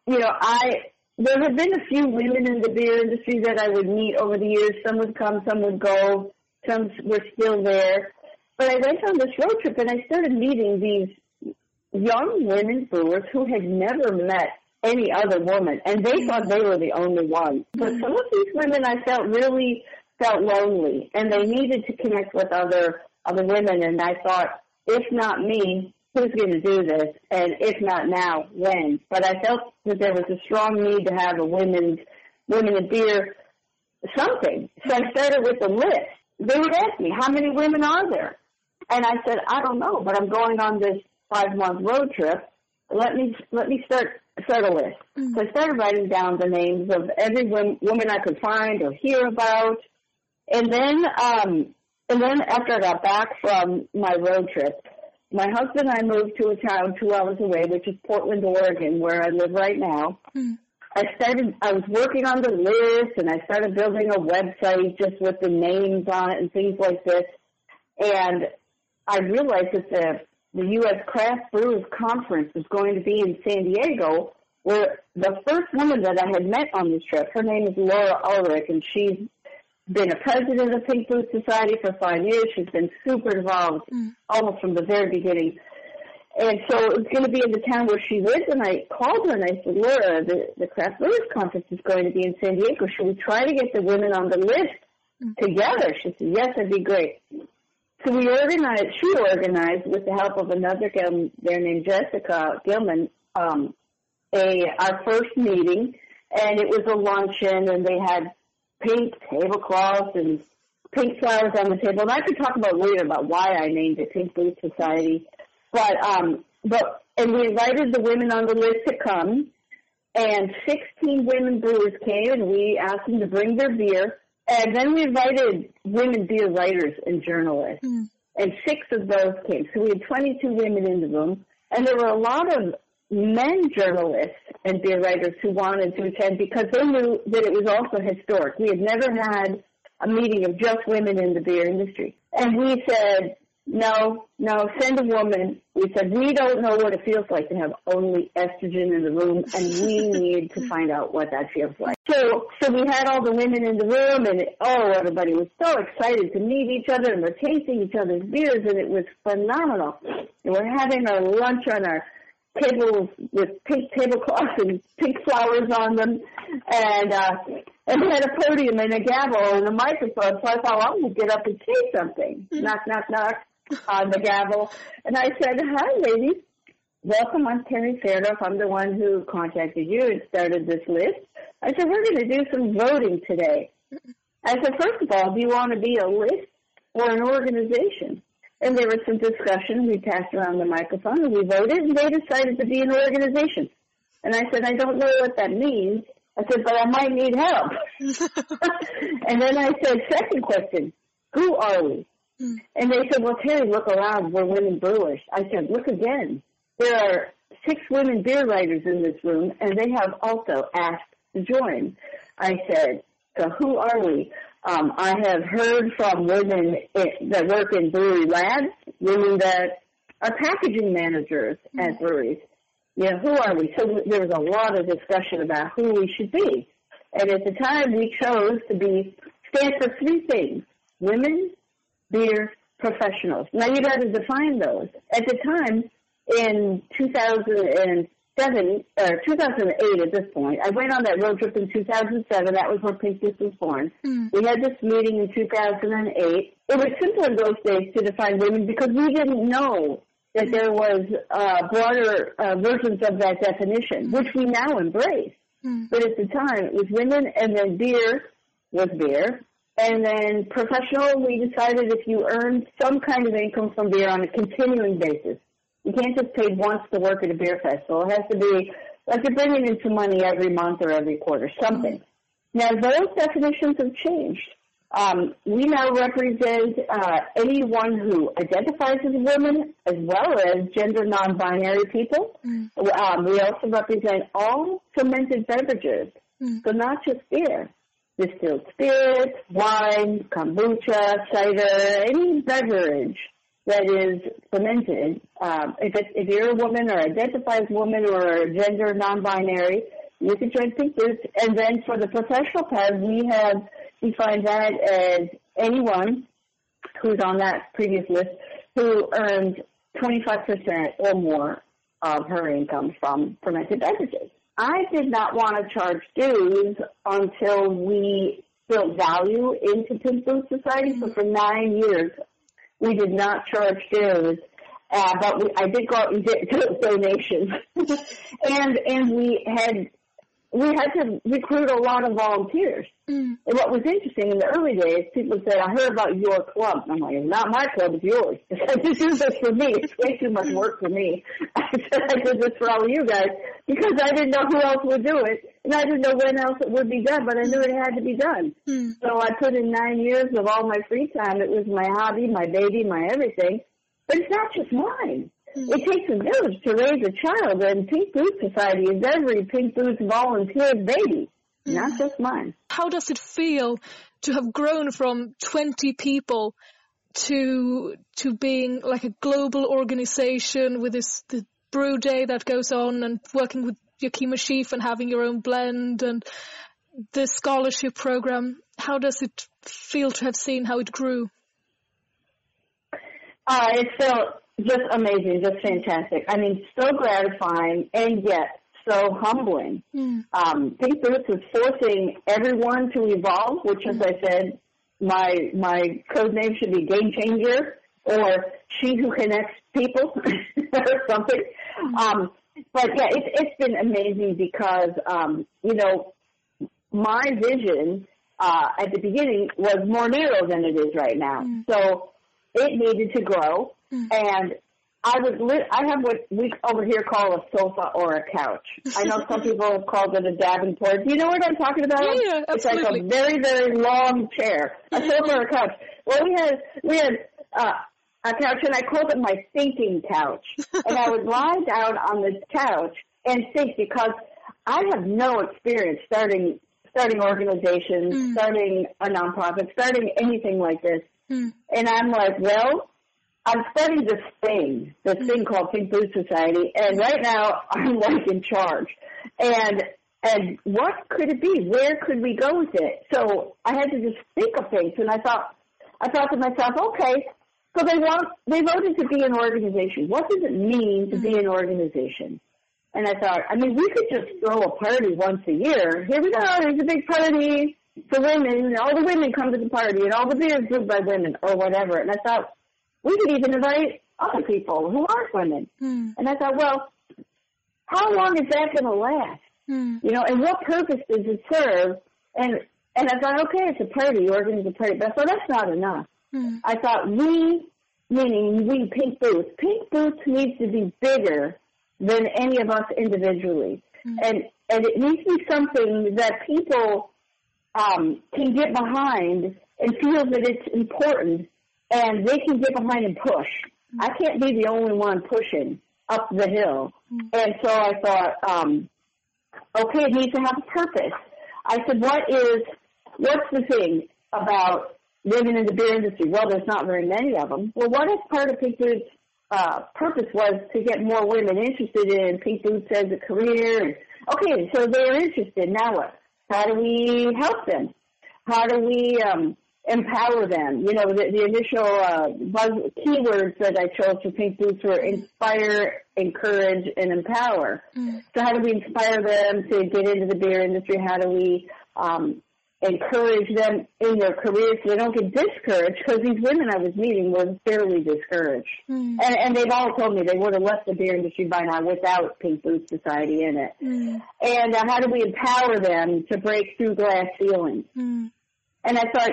you know, I there have been a few women in the beer industry that I would meet over the years. Some would come, some would go, some were still there. But I went on this road trip and I started meeting these young women brewers who had never met any other woman, and they thought they were the only one. But mm-hmm. some of these women, I felt really felt lonely, and they needed to connect with other other women. And I thought, if not me, who's going to do this? And if not now, when? But I felt that there was a strong need to have a women's women in beer something. So I started with a list. They would ask me, how many women are there? And I said, I don't know, but I'm going on this five month road trip. Let me let me start start a list. Mm-hmm. So I started writing down the names of every woman I could find or hear about, and then um, and then after I got back from my road trip, my husband and I moved to a town two hours away, which is Portland, Oregon, where I live right now. Mm-hmm. I started, I was working on the list and I started building a website just with the names on it and things like this. And I realized that the, the U.S. Craft Brewers Conference was going to be in San Diego where the first woman that I had met on this trip, her name is Laura Ulrich and she's been a president of Pink Boots Society for five years. She's been super involved mm. almost from the very beginning. And so it was going to be in the town where she lives, and I called her and I said, Laura, the, the Craft Brewers Conference is going to be in San Diego. Should we try to get the women on the list mm-hmm. together? She said, yes, that'd be great. So we organized, she organized with the help of another girl there named Jessica Gilman, um, a, our first meeting, and it was a luncheon, and they had pink tablecloths and pink flowers on the table. And I could talk about later about why I named it Pink Boots Society but um, but and we invited the women on the list to come, and 16 women brewers came, and we asked them to bring their beer. And then we invited women beer writers and journalists, mm. and six of those came. So we had 22 women in the room, and there were a lot of men journalists and beer writers who wanted to attend because they knew that it was also historic. We had never had a meeting of just women in the beer industry. And we said, no, no, send a woman. We said, we don't know what it feels like to have only estrogen in the room and we <laughs> need to find out what that feels like. So, so we had all the women in the room and oh, everybody was so excited to meet each other and we're tasting each other's beers and it was phenomenal. And we're having our lunch on our tables with pink tablecloths and pink flowers on them and, uh, and we had a podium and a gavel and a microphone. So I thought, well, I'm going to get up and say something. Mm-hmm. Knock, knock, knock on the gavel. And I said, hi, ladies. Welcome, I'm Terry Fairdoff. I'm the one who contacted you and started this list. I said, we're going to do some voting today. I said, first of all, do you want to be a list or an organization? And there was some discussion. We passed around the microphone and we voted and they decided to be an organization. And I said, I don't know what that means. I said, but I might need help. <laughs> <laughs> and then I said, second question, who are we? Mm. And they said, well, Terry, look around. We're women brewers. I said, look again. There are six women beer writers in this room, and they have also asked to join. I said, so who are we? Um, I have heard from women that work in brewery labs, women that are packaging managers at mm. breweries. You know, who are we? So there was a lot of discussion about who we should be. And at the time we chose to be, stand for three things. Women, beer professionals. Now you got to define those. At the time, in 2007 or 2008 at this point, I went on that road trip in 2007. That was when Pink was born. Mm. We had this meeting in 2008. It was simple in those days to define women because we didn't know that there was uh, broader uh, versions of that definition, which we now embrace. Mm. But at the time, it was women, and then beer was beer, and then professional, we decided if you earn some kind of income from beer on a continuing basis, you can't just pay once to work at a beer festival. It has to be like you're bringing in some money every month or every quarter, something. Now those definitions have changed. Um, we now represent uh, anyone who identifies as a woman as well as gender non-binary people. Mm. Um, we also represent all fermented beverages, mm. so not just beer distilled spirits, wine, kombucha, cider, any beverage that is fermented. Um, if, it, if you're a woman or identify as a woman or gender non-binary, you can join Pink. And then for the professional path, we have defined that as anyone who's on that previous list who earns 25% or more of her income from fermented beverages. I did not want to charge dues until we built value into Boots Society. So for nine years, we did not charge dues. Uh, but we, I did go out and get <laughs> donations, <laughs> and and we had we had to recruit a lot of volunteers. Mm. And what was interesting in the early days, people said, I heard about your club. And I'm like, "It's not my club, it's yours. <laughs> I just do this for me. It's way too much work for me. I said I did this for all of you guys because I didn't know who else would do it. And I didn't know when else it would be done, but I knew it had to be done. Mm. So I put in nine years of all my free time. It was my hobby, my baby, my everything. But it's not just mine. It takes a village to raise a child, and Pink Boots Society is every Pink Boots volunteer's baby, mm. not just mine. How does it feel to have grown from 20 people to to being like a global organization with this the brew day that goes on and working with Yakima Sheaf and having your own blend and the scholarship program? How does it feel to have seen how it grew? Uh, it felt just amazing, just fantastic. I mean, so gratifying and yet so humbling. Mm. Um, Pink Boots is forcing everyone to evolve, which, as I said, my my code name should be Game Changer or She Who Connects People <laughs> or something. Um, but yeah, it's it's been amazing because um, you know my vision uh, at the beginning was more narrow than it is right now. Mm. So it needed to grow. Mm. And I would li- I have what we over here call a sofa or a couch. I know some <laughs> people have called it a davenport. Do you know what I'm talking about? Yeah, yeah, absolutely. It's like a very, very long chair. A sofa or a couch. Well we had we had uh a couch and I called it my thinking couch. and I would <laughs> lie down on this couch and think because I have no experience starting starting organizations, mm. starting a nonprofit, starting anything like this. Mm. And I'm like, well, I'm studying this thing, this thing called Pink Boots Society, and right now <laughs> I'm like in charge. And and what could it be? Where could we go with it? So I had to just think of things, and I thought, I thought to myself, okay, so they want, they voted to be an organization. What does it mean to be an organization? And I thought, I mean, we could just throw a party once a year. Here we go, there's a big party for women, and all the women come to the party, and all the beer is brewed by women, or whatever. And I thought, we could even invite other people who aren't women. Mm. And I thought, well, how long is that going to last? Mm. You know, and what purpose does it serve? And and I thought, okay, it's a party, organize a party, but I thought that's not enough. Mm. I thought we, meaning we, Pink Boots, Pink Boots needs to be bigger than any of us individually, mm. and and it needs to be something that people um, can get behind and feel that it's important and they can get behind and push. I can't be the only one pushing up the hill. And so I thought, um, okay, it needs to have a purpose. I said, what is, what's the thing about women in the beer industry? Well, there's not very many of them. Well, what if part of Pink Boots' uh, purpose was to get more women interested in Pink Boots as a career? And, okay, so they're interested. Now what? How do we help them? How do we um, empower them. You know, the, the initial uh, buzz keywords that I chose for Pink Boots were inspire, encourage, and empower. Mm. So how do we inspire them to get into the beer industry? How do we um, encourage them in their careers so they don't get discouraged? Because these women I was meeting were fairly discouraged. Mm. And, and they've all told me they would have left the beer industry by now without Pink Boots Society in it. Mm. And uh, how do we empower them to break through glass ceilings? Mm. And I thought,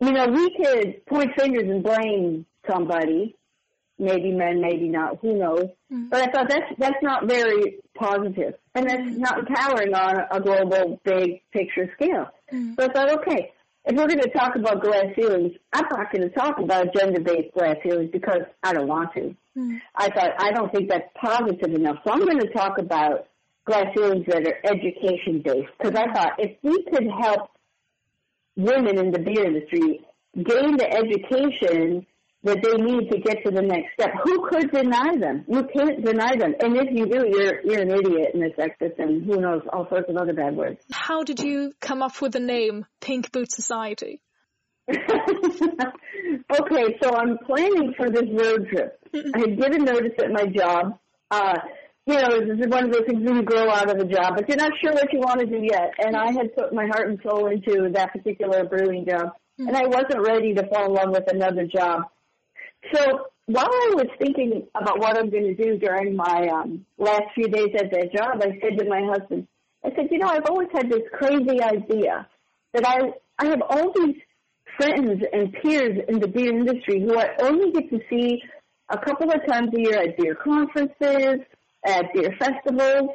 you know, we could point fingers and blame somebody, maybe men, maybe not, who knows. Mm-hmm. But I thought that's that's not very positive, and that's mm-hmm. not empowering on a global, big picture scale. Mm-hmm. So I thought, okay, if we're going to talk about glass ceilings, I'm not going to talk about gender-based glass ceilings because I don't want to. Mm-hmm. I thought I don't think that's positive enough, so I'm going to talk about glass ceilings that are education-based because I thought if we could help women in the beer industry gain the education that they need to get to the next step. Who could deny them? You can't deny them. And if you do, you're you're an idiot and a sexist and who knows, all sorts of other bad words. How did you come up with the name Pink Boot Society? <laughs> okay, so I'm planning for this road trip. I had given notice at my job. Uh, you know, this is one of those things when you grow out of a job, but you're not sure what you want to do yet. And I had put my heart and soul into that particular brewing job, mm-hmm. and I wasn't ready to fall in love with another job. So while I was thinking about what I'm going to do during my um, last few days at that job, I said to my husband, I said, you know, I've always had this crazy idea that I I have all these friends and peers in the beer industry who I only get to see a couple of times a year at beer conferences, at beer festivals,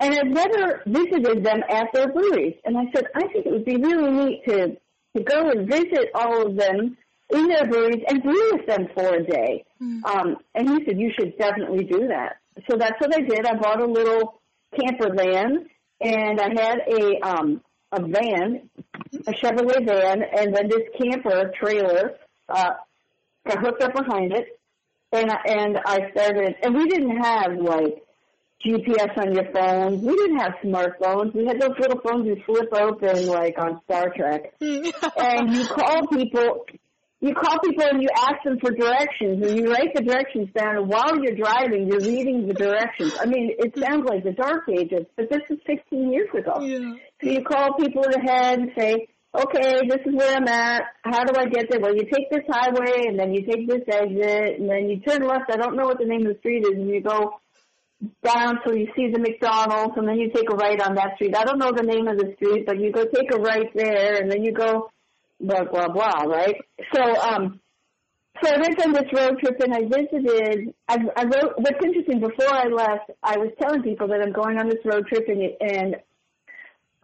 and I've never visited them at their breweries. And I said, I think it would be really neat to to go and visit all of them in their breweries and brew with them for a day. Mm. Um, and he said, you should definitely do that. So that's what I did. I bought a little camper van, and I had a um, a van, a Chevrolet van, and then this camper trailer uh, got hooked up behind it and and I started, and we didn't have like GPS on your phone. We didn't have smartphones. We had those little phones you flip open like on Star Trek, <laughs> and you call people. You call people and you ask them for directions, and you write the directions down. And while you're driving, you're reading the directions. I mean, it sounds like the dark ages, but this is 16 years ago. Yeah. So you call people ahead and say, okay, this is where I'm at. How do I get there? Well, you take this highway and then you take this exit and then you turn left. I don't know what the name of the street is and you go down till you see the McDonald's and then you take a right on that street. I don't know the name of the street, but you go take a right there and then you go blah, blah, blah, right? So, um, so I went on this road trip and I visited, I, I wrote, what's interesting, before I left, I was telling people that I'm going on this road trip and, and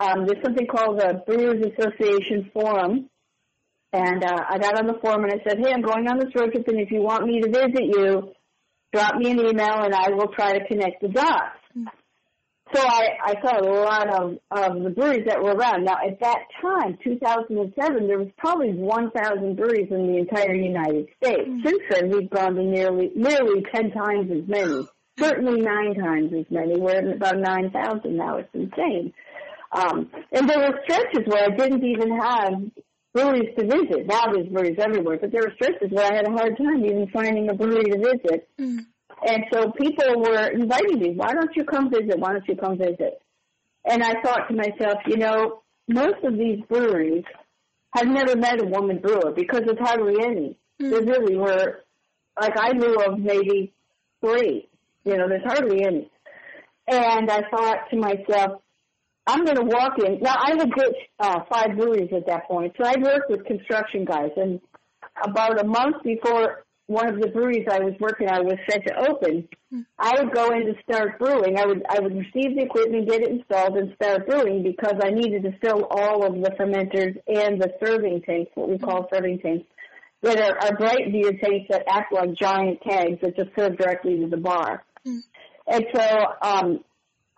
um, there's something called the Brewers Association Forum. And uh, I got on the forum and I said, hey, I'm going on this road trip, and if you want me to visit you, drop me an email and I will try to connect the dots. So I, I saw a lot of, of the breweries that were around. Now, at that time, 2007, there was probably 1,000 breweries in the entire United States. Mm-hmm. Since then, we've gone to nearly, nearly 10 times as many. Certainly nine times as many. We're at about 9,000 now. It's insane. Um, and there were stretches where I didn't even have breweries to visit. Now there's breweries everywhere, but there were stretches where I had a hard time even finding a brewery to visit. Mm. And so people were inviting me, why don't you come visit? Why don't you come visit? And I thought to myself, you know, most of these breweries have never met a woman brewer because there's hardly any. Mm. There really were, like I knew of maybe three. You know, there's hardly any. And I thought to myself, I'm going to walk in. Now, I had built uh, five breweries at that point, so I worked with construction guys. And about a month before one of the breweries I was working on was set to open, I would go in to start brewing. I would I would receive the equipment, get it installed, and start brewing because I needed to fill all of the fermenters and the serving tanks, what we call serving tanks, that are, are bright beer tanks that act like giant kegs that just serve directly to the bar. Mm. And so um,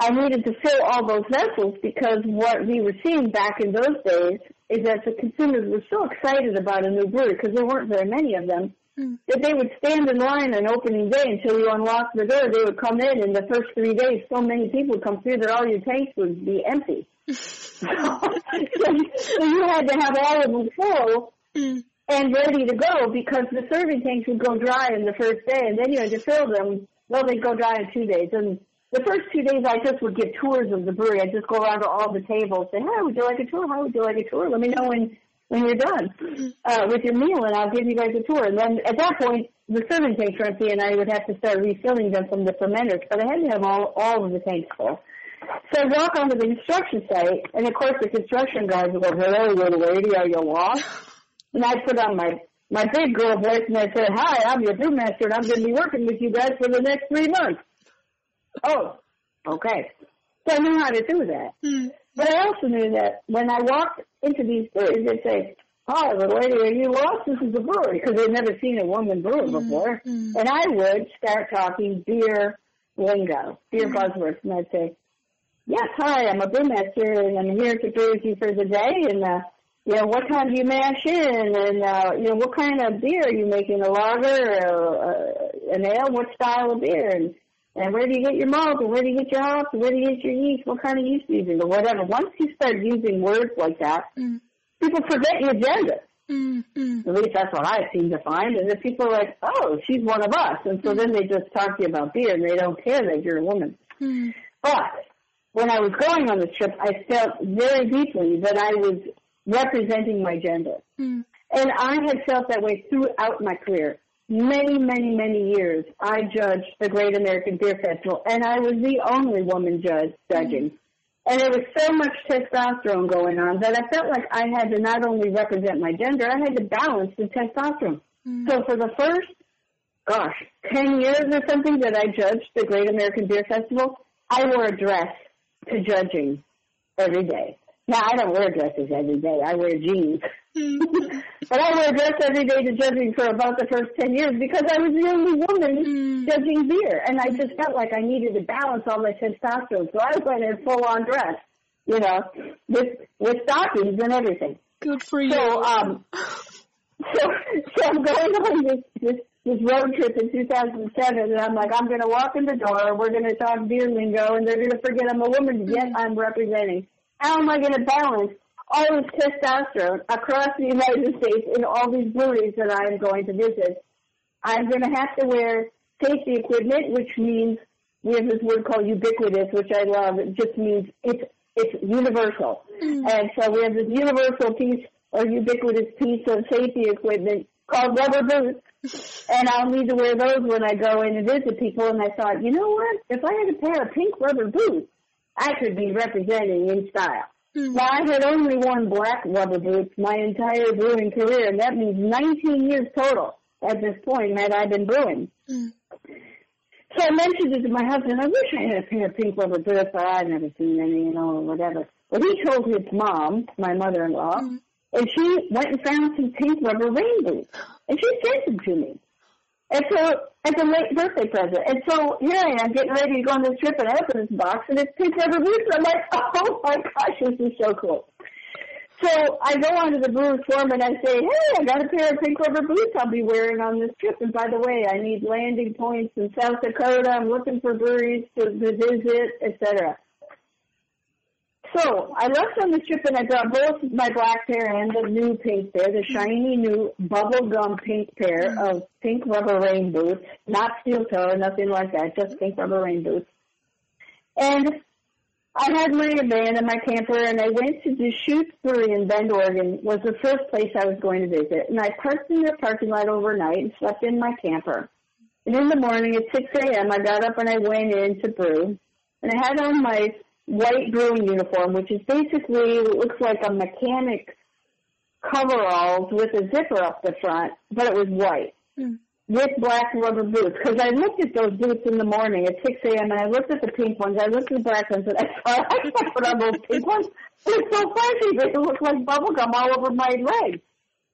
I needed to fill all those vessels because what we were seeing back in those days is that the consumers were so excited about a new brewery because there weren't very many of them mm. that they would stand in line on opening day until you unlocked the door. They would come in, and the first three days, so many people would come through that all your tanks would be empty. <laughs> so, so you had to have all of them full. Mm. And ready to go because the serving tanks would go dry in the first day, and then you had to fill them. Well, they'd go dry in two days, and the first two days I just would give tours of the brewery. I'd just go around to all the tables, say, "Hi, would you like a tour? How would you like a tour? Let me know when when you're done uh, with your meal, and I'll give you guys a tour." And then at that point, the serving tanks were empty, and I would have to start refilling them from the fermenters. But I had to have all all of the tanks full. So I walk onto the construction site, and of course the construction guys will go, "Hello, little lady, are you lost?" And I put on my my big girl voice, and I said, "Hi, I'm your brewmaster, and I'm going to be working with you guys for the next three months." Oh, okay. So I knew how to do that. Mm. But I also knew that when I walked into these breweries, they'd say, Hi, little lady, are you lost? This is a brewery. Because they'd never seen a woman brewer mm. before. Mm. And I would start talking beer lingo, beer mm. buzzwords. And I'd say, Yes, hi, I'm a brewmaster and I'm here to brew with you for the day. And, uh, you know, what kind do you mash in? And, uh, you know, what kind of beer are you making? A lager or uh, an ale? What style of beer? And, and where do you get your malt? And where do you get your hops? And where do you get your yeast? What kind of yeast do you use? Or whatever. Once you start using words like that, mm. people forget your agenda. Mm-hmm. At least that's what I seem to find. And if people are like, oh, she's one of us, and so then they just talk to you about beer and they don't care that you're a woman. Mm. But when I was going on the trip, I felt very deeply that I was representing my gender. Mm. And I had felt that way throughout my career. Many, many, many years, I judged the Great American Beer Festival, and I was the only woman judge judging. Mm-hmm. And there was so much testosterone going on that I felt like I had to not only represent my gender, I had to balance the testosterone. Mm-hmm. So for the first, gosh, 10 years or something that I judged the Great American Beer Festival, I wore a dress to judging every day. Now, I don't wear dresses every day. I wear jeans. Hmm. <laughs> but I wear a dress every day to judging for about the first 10 years because I was the only woman hmm. judging beer. And I just felt like I needed to balance all my testosterone. So I went in full on dress, you know, with, with stockings and everything. Good for you. So, um, <laughs> so, so I'm going on this, this, this road trip in 2007 and I'm like, I'm going to walk in the door, we're going to talk beer lingo and they're going to forget I'm a woman, yet hmm. I'm representing. How am I going to balance all this testosterone across the United States in all these breweries that I am going to visit? I'm going to have to wear safety equipment, which means we have this word called ubiquitous, which I love. It just means it's it's universal. Mm. And so we have this universal piece or ubiquitous piece of safety equipment called rubber boots. And I'll need to wear those when I go in and visit people. And I thought, you know what? If I had a pair of pink rubber boots, I could be representing in style. Hmm. Now, I had only worn black rubber boots my entire brewing career, and that means 19 years total at this point that I've been brewing. Hmm. So I mentioned it to my husband. I wish I had a pair of pink rubber boots, but I've never seen any, you know, or whatever. But he told his mom, my mother-in-law, hmm. and she went and found some pink rubber rain boots, and she sent them to me. And so, as a late birthday present. And so here I am getting ready to go on this trip, and I open this box, and it's pink. And I'm like, <laughs> oh my gosh, this is so cool. So I go onto the brewer's forum and I say, hey, I got a pair of pink rubber boots I'll be wearing on this trip. And by the way, I need landing points in South Dakota. I'm looking for breweries to, to visit, etc. So I left on the trip and I brought both my black pair and the new pink pair, the shiny new bubblegum pink pair of pink rubber rain boots, not steel toe, nothing like that, just pink rubber rain boots. And I had my van and my camper and I went to Deschutes Brewery in Bend, Oregon, was the first place I was going to visit. And I parked in their parking lot overnight and slept in my camper. And in the morning at 6 a.m. I got up and I went in to brew. And I had on my white brewing uniform, which is basically, it looks like a mechanic's coveralls with a zipper up the front, but it was white. Hmm. With black rubber boots, because I looked at those boots in the morning at 6 a.m. and I looked at the pink ones, I looked at the black ones, and I thought, <laughs> I can't put on those pink ones. It's so fuzzy, they look like bubble gum all over my legs,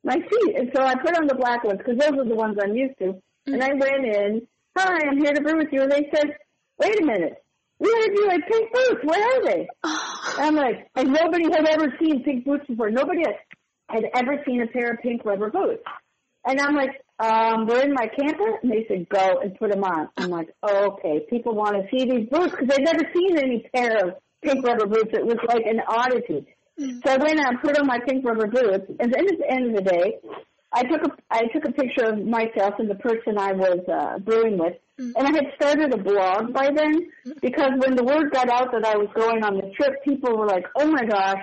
my feet. And so I put on the black ones, because those are the ones I'm used to. And hmm. I went in, hi, I'm here to brew with you. And they said, wait a minute, we heard you had pink boots. Where are they? <sighs> I'm like, and nobody had ever seen pink boots before. Nobody had, ever seen a pair of pink rubber boots. And I'm like, um, we're in my camper? And they said, go and put them on. I'm like, oh, okay. People want to see these boots because they'd never seen any pair of pink rubber boots. It was like an oddity. So I went out and put on my pink rubber boots. And then at the end of the day, I took a I took a picture of myself and the person I was uh, brewing with, mm-hmm. and I had started a blog by then mm-hmm. because when the word got out that I was going on the trip, people were like, "Oh my gosh,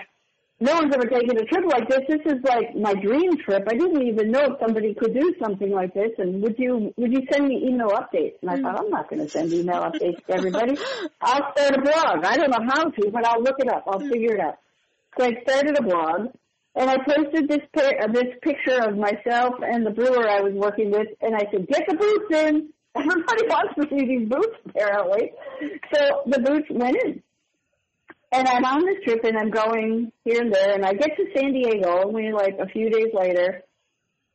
no one's ever taken a trip like this. This is like my dream trip. I didn't even know if somebody could do something like this. And would you would you send me email updates?" And I thought, mm-hmm. I'm not going to send email updates to everybody. <laughs> I'll start a blog. I don't know how to, but I'll look it up. I'll mm. figure it out. So I started a blog, and I posted this pi- uh, this picture of myself and the brewer I was working with, and I said, "Get the boots in." <laughs> Everybody wants to see these boots, apparently. So the boots went in, and I'm on this trip, and I'm going here and there, and I get to San Diego only like a few days later,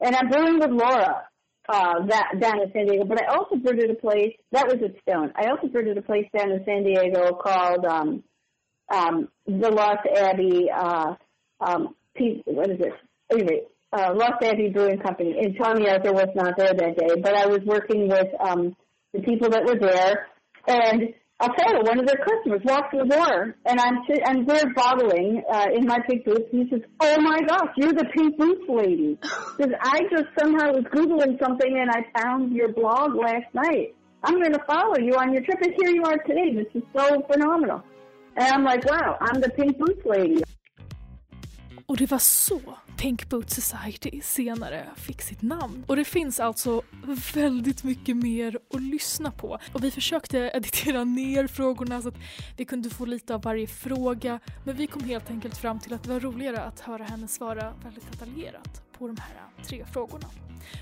and I'm brewing with Laura uh, that down in San Diego. But I also brewed at a place that was at Stone. I also brewed at a place down in San Diego called um, um, the Lost Abbey. Uh, um, P- what is it? Anyway, uh, Lost Abbey Brewing Company. And Tommy Arthur was not there that day, but I was working with um, the people that were there, and a photo. One of their customers walks through the door, and I'm and we're bottling uh, in my pink boots. And he says, "Oh my gosh, you're the pink boots lady." <laughs> Because I just somehow was googling something and I found your blog last night. I'm going to follow you on your trip, and here you are today. This is so phenomenal. And I'm like, wow, I'm the pink boots lady. Och det var så Pink Boot Society senare fick sitt namn. Och det finns alltså väldigt mycket mer att lyssna på. Och vi försökte editera ner frågorna så att vi kunde få lite av varje fråga. Men vi kom helt enkelt fram till att det var roligare att höra henne svara väldigt detaljerat på de här tre frågorna.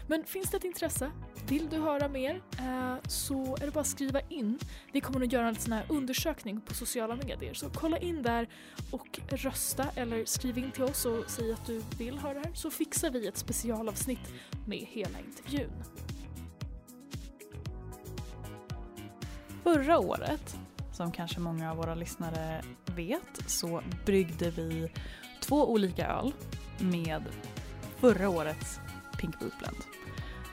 Men finns det ett intresse? Vill du höra mer? Eh, så är det bara att skriva in. Vi kommer att göra en sån här undersökning på sociala medier. Så kolla in där och rösta eller skriv in till oss och säg att du vill höra det här så fixar vi ett specialavsnitt med hela intervjun. Förra året, som kanske många av våra lyssnare vet, så bryggde vi två olika öl med förra årets Pink Boot Blend.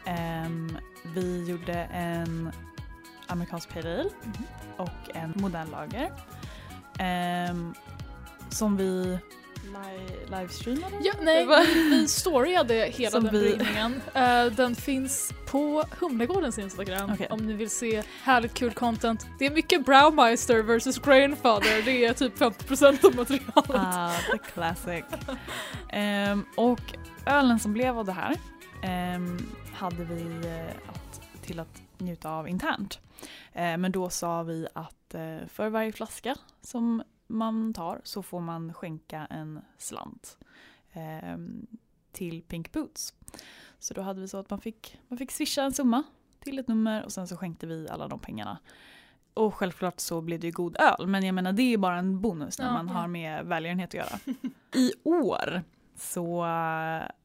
Ehm, vi gjorde en amerikansk pale ale och en modern lager. Ehm, som vi li- livestreamade. Ja, nej, vi, storyade hela Som den vi- bryggningen. Eh, den finns på Humlegårdens Instagram Okej. om ni vill se härligt kul content. Det är mycket Browmeister versus Grainfather, det är typ 50% av materialet. Ah, the classic. Ehm, och ölen som blev av det här hade vi eh, att, till att njuta av internt. Eh, men då sa vi att eh, för varje flaska som man tar så får man skänka en slant ehm, till Pink Boots. Så då hade vi så att man fick, man fick swisha en summa till ett nummer och sen så skänkte vi alla de pengarna. Och självklart så blev det ju god öl, men jag menar det är bara en bonus när Ja, man ja. har med välgörenhet att göra. <laughs> I år så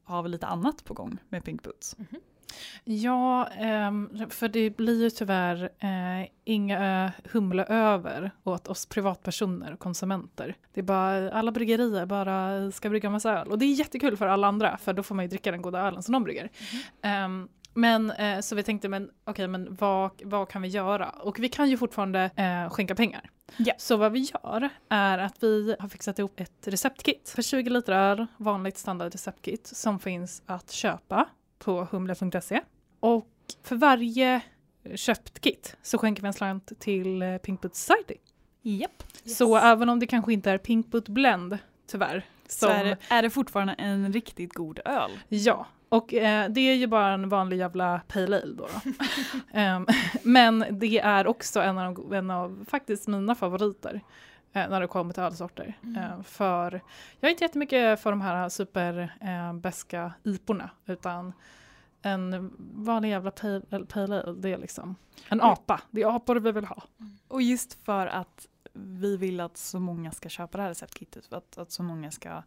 har vi lite annat på gång med Pink Boots. Ja, ehm, för det blir ju tyvärr eh, inga eh, humle över åt oss privatpersoner och konsumenter. Det är bara, alla bryggerier bara ska brygga massa öl. Och det är jättekul för alla andra, för då får man ju dricka den goda ölen som de brygger. Ehm, men eh, så vi tänkte, men okej, men vad, vad kan vi göra? Och vi kan ju fortfarande eh, skänka pengar. Ja. Så vad vi gör är att vi har fixat ihop ett receptkit för 20 liter öl, vanligt standard receptkit som finns att köpa på humle.se. Och för varje köpt kit så skänker vi en slant till eh, Pink Boot Society. Japp. Så även om det kanske inte är Pink Boot Blend, tyvärr. Så är det, är det fortfarande en riktigt god öl. Ja, och eh, det är ju bara en vanlig jävla pale ale då. då. <laughs> Ehm, men det är också en av, de, en av faktiskt mina favoriter eh, när det kommer till ölsorter. Eh, för jag är inte jättemycket för de här super eh, iporna utan en vanlig jävla pale, pale ale, det är liksom en apa. Det är apor vi vill ha. Och just för att vi vill att så många ska köpa det här receptkittet, för att, att så många ska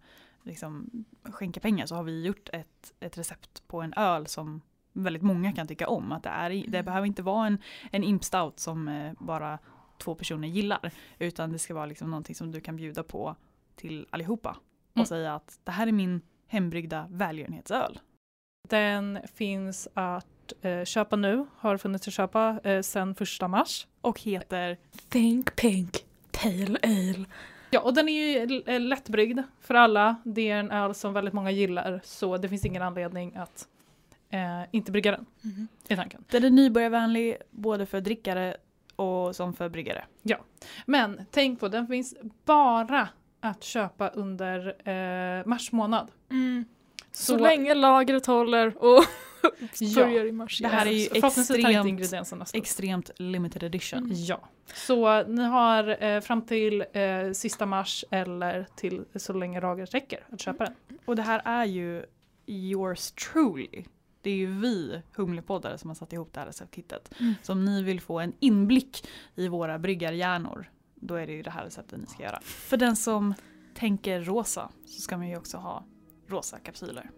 liksom skänka pengar så har vi gjort ett, ett recept på en öl som väldigt många kan tycka om. Att det, är, det behöver inte vara en, en imp stout som eh, bara två personer gillar. Utan det ska vara liksom någonting som du kan bjuda på till allihopa. Och Mm. säga att det här är min hembryggda välgörenhetsöl. Den finns att eh, köpa nu, har funnits att köpa eh, sedan första mars. Och heter Think Pink Pale Ale. Ja, och den är ju eh, lättbryggd för alla. Det är en öl som väldigt många gillar, så det finns ingen anledning att eh, inte brygga den. I tanken. Den är nybörjarvänlig både för drickare och som för bryggare. Men tänk på, den finns bara att köpa under eh, mars månad. Så, länge lagret håller och Ja, <laughs> börjar i mars. det här är ju extremt-. Extremt limited edition. Ja, så ni har eh, fram till eh, sista mars eller till så länge lagret räcker att köpa den. Och det här är ju yours truly. Det är ju vi Humlepoddare som har satt ihop det här receptkittet. Mm. Så om ni vill få en inblick i våra bryggarhjärnor, då är det ju det här receptet ni ska göra. För den som tänker rosa så ska man ju också ha rosa kapsyler.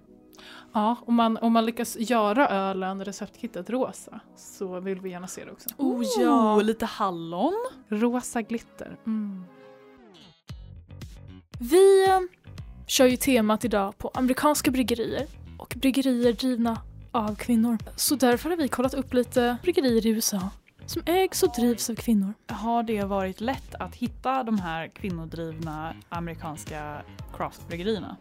Ja, om man, om man lyckas göra ölen, receptkittet rosa, så vill vi gärna se det också. Oh ja. Oh, lite hallon. Rosa glitter. Mm. Vi eh, kör ju temat idag på amerikanska bryggerier och bryggerier drivna av kvinnor. Så därför har vi kollat upp lite bryggerier i USA Som ägs och drivs av kvinnor. Har det varit lätt att hitta de här kvinnodrivna amerikanska craftbryggerierna?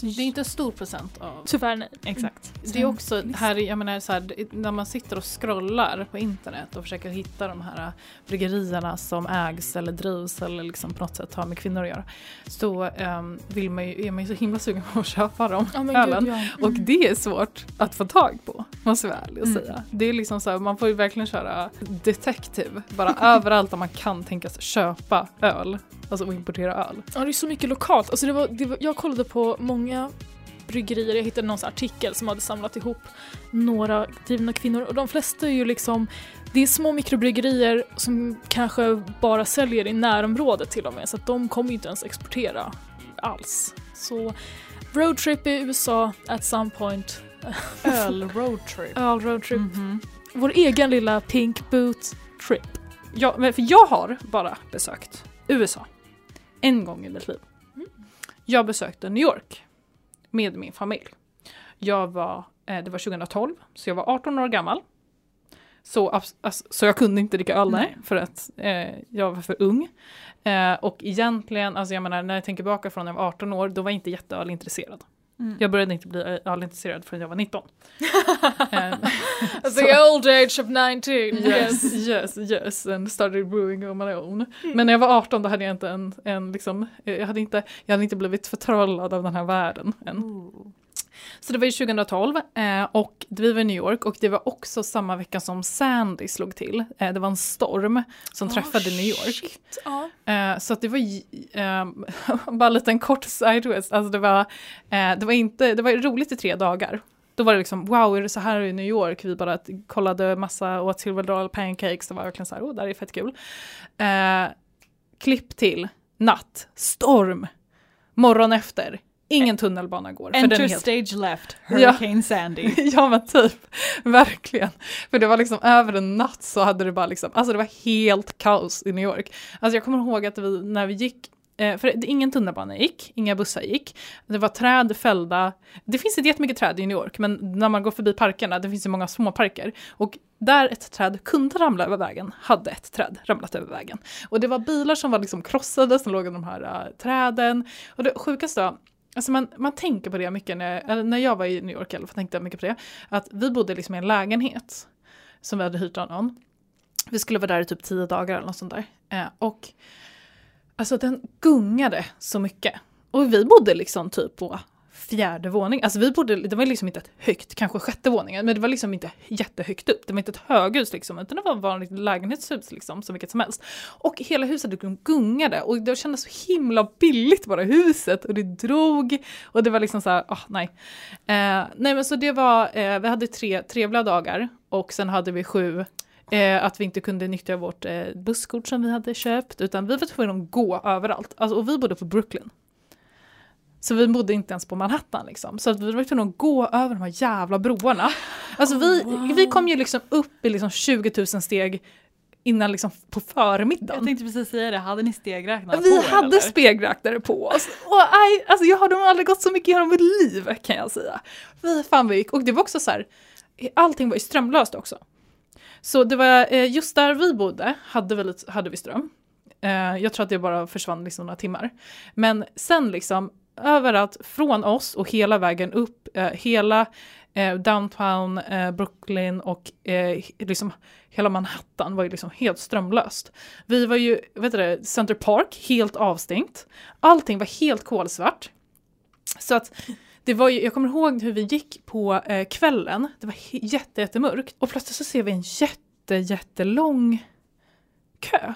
Det är inte en stor procent av Tyvärr nej. Exakt. Det är också här, jag menar så här, när man sitter och scrollar på internet och försöker hitta de här bryggerierna som ägs eller drivs eller liksom på något sätt har med kvinnor att göra. Så um, vill man ju, är man ju så himla sugen på att köpa dem, men ölen. gud, ja. Mm. Och det är svårt att få tag på, måste jag vara ärlig och Mm. säga. Det är liksom så här, man får ju verkligen köra detective, bara <laughs> överallt där man kan tänkas köpa öl. Alltså och importera öl. Ja, det är så mycket lokalt. Alltså det var, det var, jag kollade på många bryggerier, jag hittade någon artikel som hade samlat ihop några drivna kvinnor och de flesta är ju liksom det är små mikrobryggerier som kanske bara säljer i närområdet till och med så att de kommer ju inte ens exportera alls. Så roadtrip i USA at some point. <laughs> Öl roadtrip. Öl roadtrip. Mhm. Vår egen lilla pink boot trip. Ja, men för jag har bara besökt USA. En gång i mitt liv. Jag besökte New York med min familj. Jag var, eh, det var 2012, så jag var 18 år gammal. Så, alltså, så jag kunde inte dricka öl där för att eh, jag var för ung. Eh, och egentligen, alltså jag menar när jag tänker tillbaka från när jag var 18 år, då var jag inte jätteölintresserad. Mm. Jag började inte bli ölintresserad förrän jag var 19. <laughs> eh, The old age of 19. Yes, yes, yes, and started brewing on my own. Men när jag var 18 då hade jag inte en, en liksom, jag hade inte, jag hade inte blivit förtrollad av den här världen än. Ooh. Så det var ju 2012 eh, och vi var i New York och det var också samma vecka som Sandy slog till. Eh, det var en storm som träffade New York. Eh, så att det var ehm, <laughs> bara en liten kort sideways, alltså det var, det var inte, det var roligt i tre dagar. Då var det liksom, wow, är det så här i New York? Vi bara kollade massa, åt Silver Dollar pancakes, det var verkligen så här, oh, det här är fett kul. Klipp till, natt, storm, morgon efter, ingen tunnelbana går. för den Enter är helt stage left, Ja. Hurricane Sandy. <laughs> ja men typ, verkligen. För det var liksom över en natt så hade det bara liksom, alltså det var helt kaos i New York. Alltså jag kommer ihåg att vi, när vi gick, eh, för det, ingen tunnelbana gick, inga bussar gick, det var träd fällda, det finns inte jättemycket träd i New York men när man går förbi parkerna, det finns ju många små parker och där ett träd kunde ramla över vägen hade ett träd ramlat över vägen. Och det var bilar som var liksom krossade som låg i de här eh, träden. Och det sjukaste var, Alltså man, man tänker på det mycket, när, eller när jag var i New York i alla fall tänkte jag mycket på det. Att vi bodde liksom i en lägenhet som vi hade hyrt av någon. Vi skulle vara där i typ tio dagar eller något sånt där. Eh, och alltså den gungade så mycket. Och vi bodde liksom typ på fjärde våning. Alltså vi bodde, det var liksom inte ett högt, kanske sjätte våningen, men det var liksom inte jättehögt upp. Det var inte ett höghus liksom, utan det var ett vanligt lägenhetshus liksom, som vilket som helst. Och hela huset liksom gungade och det kändes så himla billigt bara huset och det drog och det var liksom så här, oh, nej. Eh, nej men så det var, eh, vi hade tre trevliga dagar och sen hade vi sju Eh, att vi inte kunde nyttja vårt eh, busskort som vi hade köpt utan vi var tvungna att gå överallt. Alltså, och vi bodde på Brooklyn. Så vi bodde inte ens på Manhattan liksom. Så att vi var tvungna att gå över de här jävla broarna. Alltså vi, wow. vi kom ju liksom upp i liksom 20 000 steg innan liksom på förmiddagen. Jag tänkte precis säga det, hade ni stegräknare Vi på er, hade eller? spegräknare på oss. Och aj, alltså jag har nog aldrig gått så mycket genom mitt liv kan jag säga. Fy fan vi gick. Och det var också så här, allting var ju strömlöst också. Så det var eh, just där vi bodde hade vi, hade vi ström. Eh, jag tror att det bara försvann liksom några timmar. Men sen liksom överallt från oss och hela vägen upp, eh, hela eh, downtown eh, Brooklyn och eh, liksom hela Manhattan var ju liksom helt strömlöst. Vi var ju, vet du det, Center Park helt avstängt. Allting var helt kolsvart. Så att det var ju, jag kommer ihåg hur vi gick på eh, kvällen, det var he- jätte, jättemörkt och plötsligt så ser vi en jätte, jättelång kö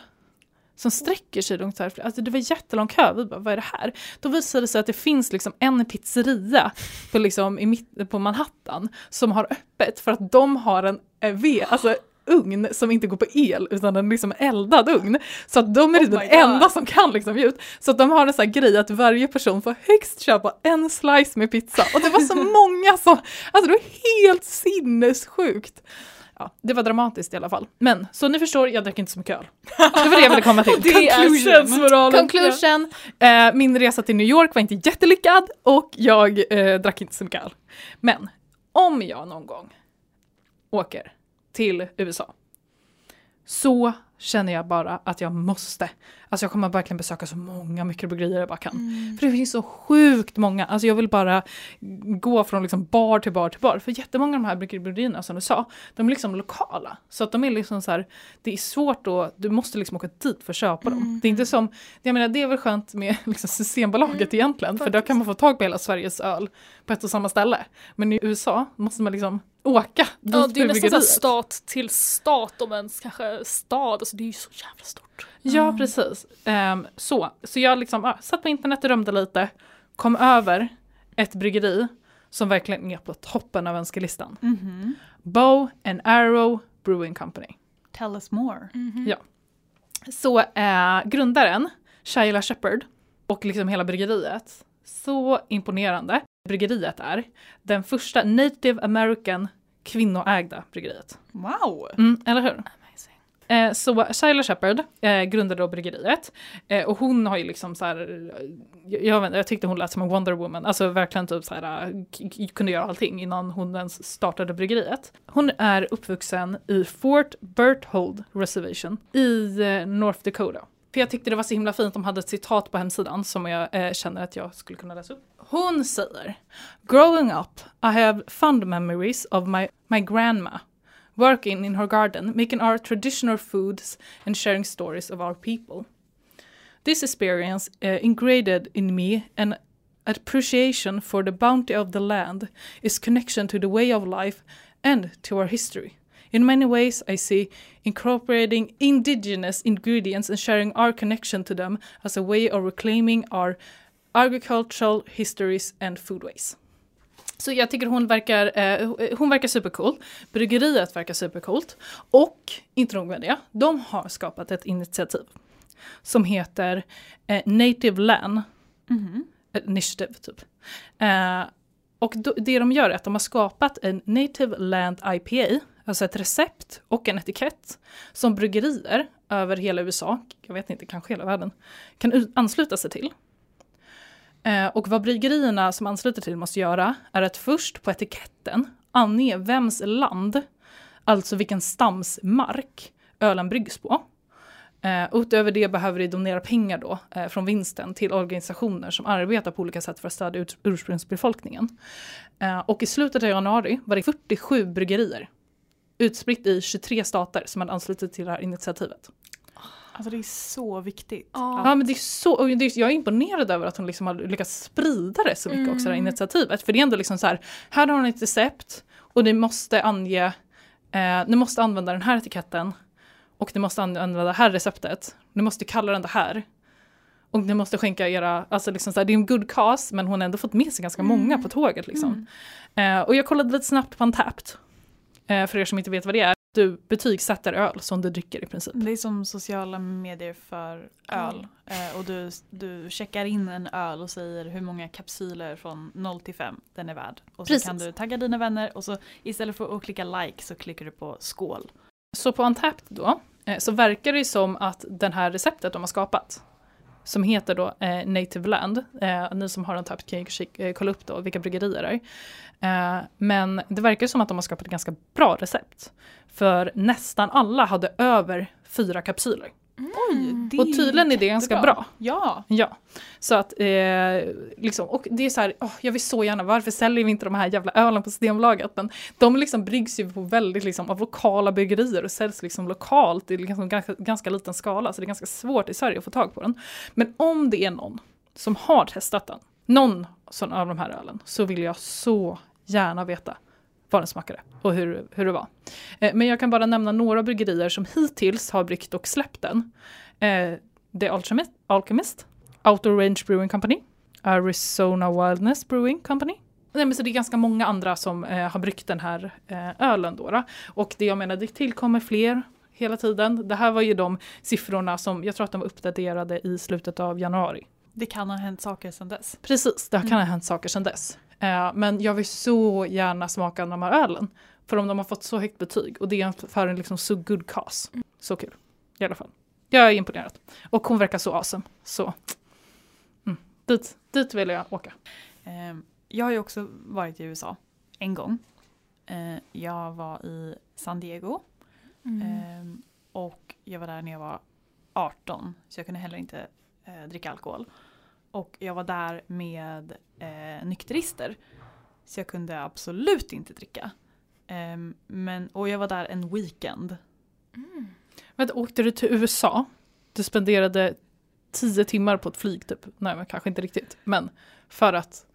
som sträcker sig långt här. Alltså det var jättelång kö, vi bara vad är det här? Då visade det sig att det finns liksom en pizzeria på, liksom, i mitt, på Manhattan som har öppet för att de har en eh, ved, alltså ugn som inte går på el utan en liksom eldad ugn. Så att de är Oh den my God. enda som kan liksom ge ut. Så att de har en sån här grej att varje person får högst köpa en slice med pizza. Och det var så <laughs> många som, alltså det var helt sinnessjukt. Ja, det var dramatiskt i alla fall. Men, så ni förstår, jag drack inte så mycket öl. Det var det jag ville komma till. <laughs> Conclusion. Conclusion, eh, min resa till New York var inte jättelyckad och jag eh, drack inte så mycket öl. Men om jag någon gång åker till USA så känner jag bara att jag måste. Alltså jag kommer verkligen besöka så många mikrobryggerier jag bara kan. Mm. För det finns så sjukt många. Alltså jag vill bara gå från liksom bar till bar till bar. För jättemånga av de här bryggerierna som du sa, de är liksom lokala. Så att de är liksom så här, det är svårt att, du måste liksom åka dit för att köpa dem. Mm. Det är inte som, jag menar det är väl skönt med <laughs> liksom Systembolaget Mm, egentligen. För då kan man få tag på hela Sveriges öl på ett och samma ställe. Men i USA måste man liksom åka dit Ja, det är nästan stat till stat om ens kanske stad. Alltså det är ju så jävla stort. Ja, precis. Ehm, så. så jag liksom, ah, satt på internet och römde lite, kom över ett bryggeri som verkligen är på toppen av önskelistan. Mhm. Bow and Arrow Brewing Company. Tell us more. Ja. Så eh, grundaren, Shaila Shepard, och liksom hela bryggeriet, så imponerande bryggeriet är. Den första native american kvinnoägda bryggeriet. Wow! Mm, eller hur? Eh, så Shaila Shepard eh, grundade då bryggeriet eh, och hon har ju liksom så här, jag, jag, vet, jag tyckte hon lät som en Wonder Woman, alltså verkligen typ så här, eh, kunde göra allting innan hon ens startade bryggeriet. Hon är uppvuxen i Fort Berthold Reservation i eh, North Dakota. För jag tyckte det var så himla fint, de hade ett citat på hemsidan som jag eh, känner att jag skulle kunna läsa upp. Hon säger Growing up I have fond memories of my, my grandma working in her garden, making our traditional foods and sharing stories of our people. This experience uh, ingrained in me an appreciation for the bounty of the land, its connection to the way of life, and to our history. In many ways, I see incorporating indigenous ingredients and sharing our connection to them as a way of reclaiming our agricultural histories and foodways. Så jag tycker hon verkar, eh, hon verkar supercool. Bryggeriet verkar supercoolt. Och inte nog med det, de har skapat ett initiativ som heter eh, Native Land Mhm. Initiative. Typ. Eh, och då, det de gör är att de har skapat en Native Land IPA, alltså ett recept och en etikett som bryggerier över hela USA, jag vet inte, kanske hela världen, kan ut- ansluta sig till. Eh, och vad bryggerierna som ansluter till måste göra är att först på etiketten ange vems land, alltså vilken stams mark ölen bryggs på. Eh, utöver det behöver de donera pengar då, eh, från vinsten till organisationer som arbetar på olika sätt för att stödja ursprungsbefolkningen. Eh, och i slutet av januari var det 47 bryggerier utspritt i 23 stater som hade anslutit till det här initiativet. Alltså det är så viktigt. Ja. Ja men det är så, och det är, jag är imponerad över att hon liksom har lyckats sprida det så mycket också, det här initiativet. För det är ändå liksom så här, här har hon ett recept och ni måste ange, eh, ni måste använda den här etiketten och ni måste använda det här receptet. Ni måste kalla den det här. Och ni måste skänka era, alltså liksom så här, det är en good cause men hon har ändå fått med sig ganska många på tåget liksom. Eh, och jag kollade lite snabbt på Untapped. Eh, för er som inte vet vad det är. Du betygsätter öl som du dricker i princip. Det är som sociala medier för öl. Eh, och du, du checkar in en öl och säger hur många kapsyler från 0 till 5 den är värd. Och så Precis. kan du tagga dina vänner och så istället för att klicka like så klickar du på skål. Så på Untapped då, eh, så verkar det ju som att den här receptet de har skapat, som heter då eh, Native Land, eh, ni som har Untapped kan ju eh, kolla upp då vilka bryggerier det är. Eh, men det verkar som att de har skapat ett ganska bra recept. För nästan alla hade över fyra kapsyler. Oj, det Och tydligen är det ganska bra. Ja. Ja, så att eh, liksom, och det är så här, åh, jag vill så gärna, varför säljer vi inte de här jävla ölen på Systembolaget? Men de liksom bryggs ju på väldigt liksom av lokala bryggerier och säljs liksom lokalt i liksom ganska, ganska liten skala, så det är ganska svårt i Sverige att få tag på den. Men om det är någon som har testat den, någon av de här ölen, så vill jag så gärna veta vad den smakade och hur, hur det var. Eh, men jag kan bara nämna några bryggerier som hittills har bryggt och släppt den. Eh, The Alchemist, Alchemist Outer Range Brewing Company, Arizona Wildness Brewing Company. Nej, men så det är ganska många andra som eh, har bryggt den här ölen. Då, då. Och det jag menar, det tillkommer fler hela tiden. Det här var ju de siffrorna som jag tror att de var uppdaterade i slutet av januari. Det kan ha hänt saker sedan dess. Precis, det kan ha hänt saker sedan dess. Eh, men jag vill så gärna smaka de här ölen. För om de har fått så högt betyg och det är för en liksom så good cause. Så kul. I alla fall. Jag är imponerad. Och hon verkar så awesome. Så mm. dit, dit vill jag åka. Eh, jag har ju också varit i USA en gång. Eh, jag var i San Diego. Mm. Eh, och jag var där när jag var 18 så jag kunde heller inte eh, dricka alkohol. Och jag var där med eh, nykterister så jag kunde absolut inte dricka. Ehm, men, och jag var där en weekend. Vänta, åkte du till USA? Du spenderade tio timmar på ett flyg typ. Nej men kanske inte riktigt. Men för att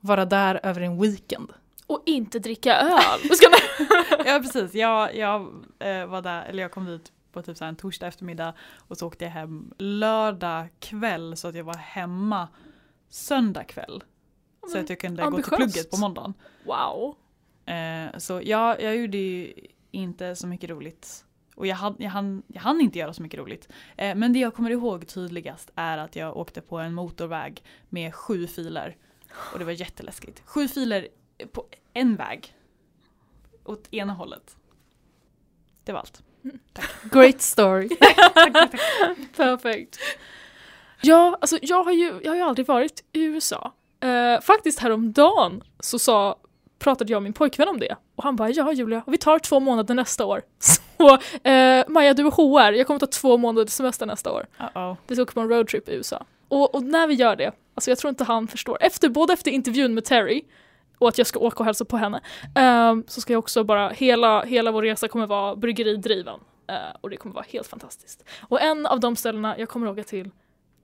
vara där över en weekend. Och inte dricka öl. <laughs> <laughs> Ja precis, jag, jag eh, var där, eller jag kom dit på typ så en torsdag eftermiddag och så åkte jag hem lördag kväll så att jag var hemma söndag kväll. Så att jag kunde gå ambitiöst. till plugget på måndagen. wow. Eh, så jag, jag gjorde ju inte så mycket roligt. Och jag, hann, jag, hann, jag hann inte göra så mycket roligt. Eh, men det jag kommer ihåg tydligast är att jag åkte på en motorväg med sju filer. Och det var jätteläskigt. Sju filer på en väg. Åt ena hållet. Det var allt. Great story. <laughs> Perfekt. Ja, alltså jag har ju, jag har ju aldrig varit i USA. Eh, faktiskt häromdagen så sa, pratade jag med min pojkvän om det och han bara ja Julia, vi tar två månader nästa år. <laughs> Så eh, Maja du är HR, jag kommer ta två månader semester nästa år. Vi ska åka på en roadtrip i USA. Och, och när vi gör det, alltså jag tror inte han förstår, efter, både efter intervjun med Terry och att jag ska åka och hälsa på henne, Um, så ska jag också bara, hela, hela vår resa kommer vara bryggeridriven. Uh, och det kommer vara helt fantastiskt. Och en av de ställena jag kommer åka till,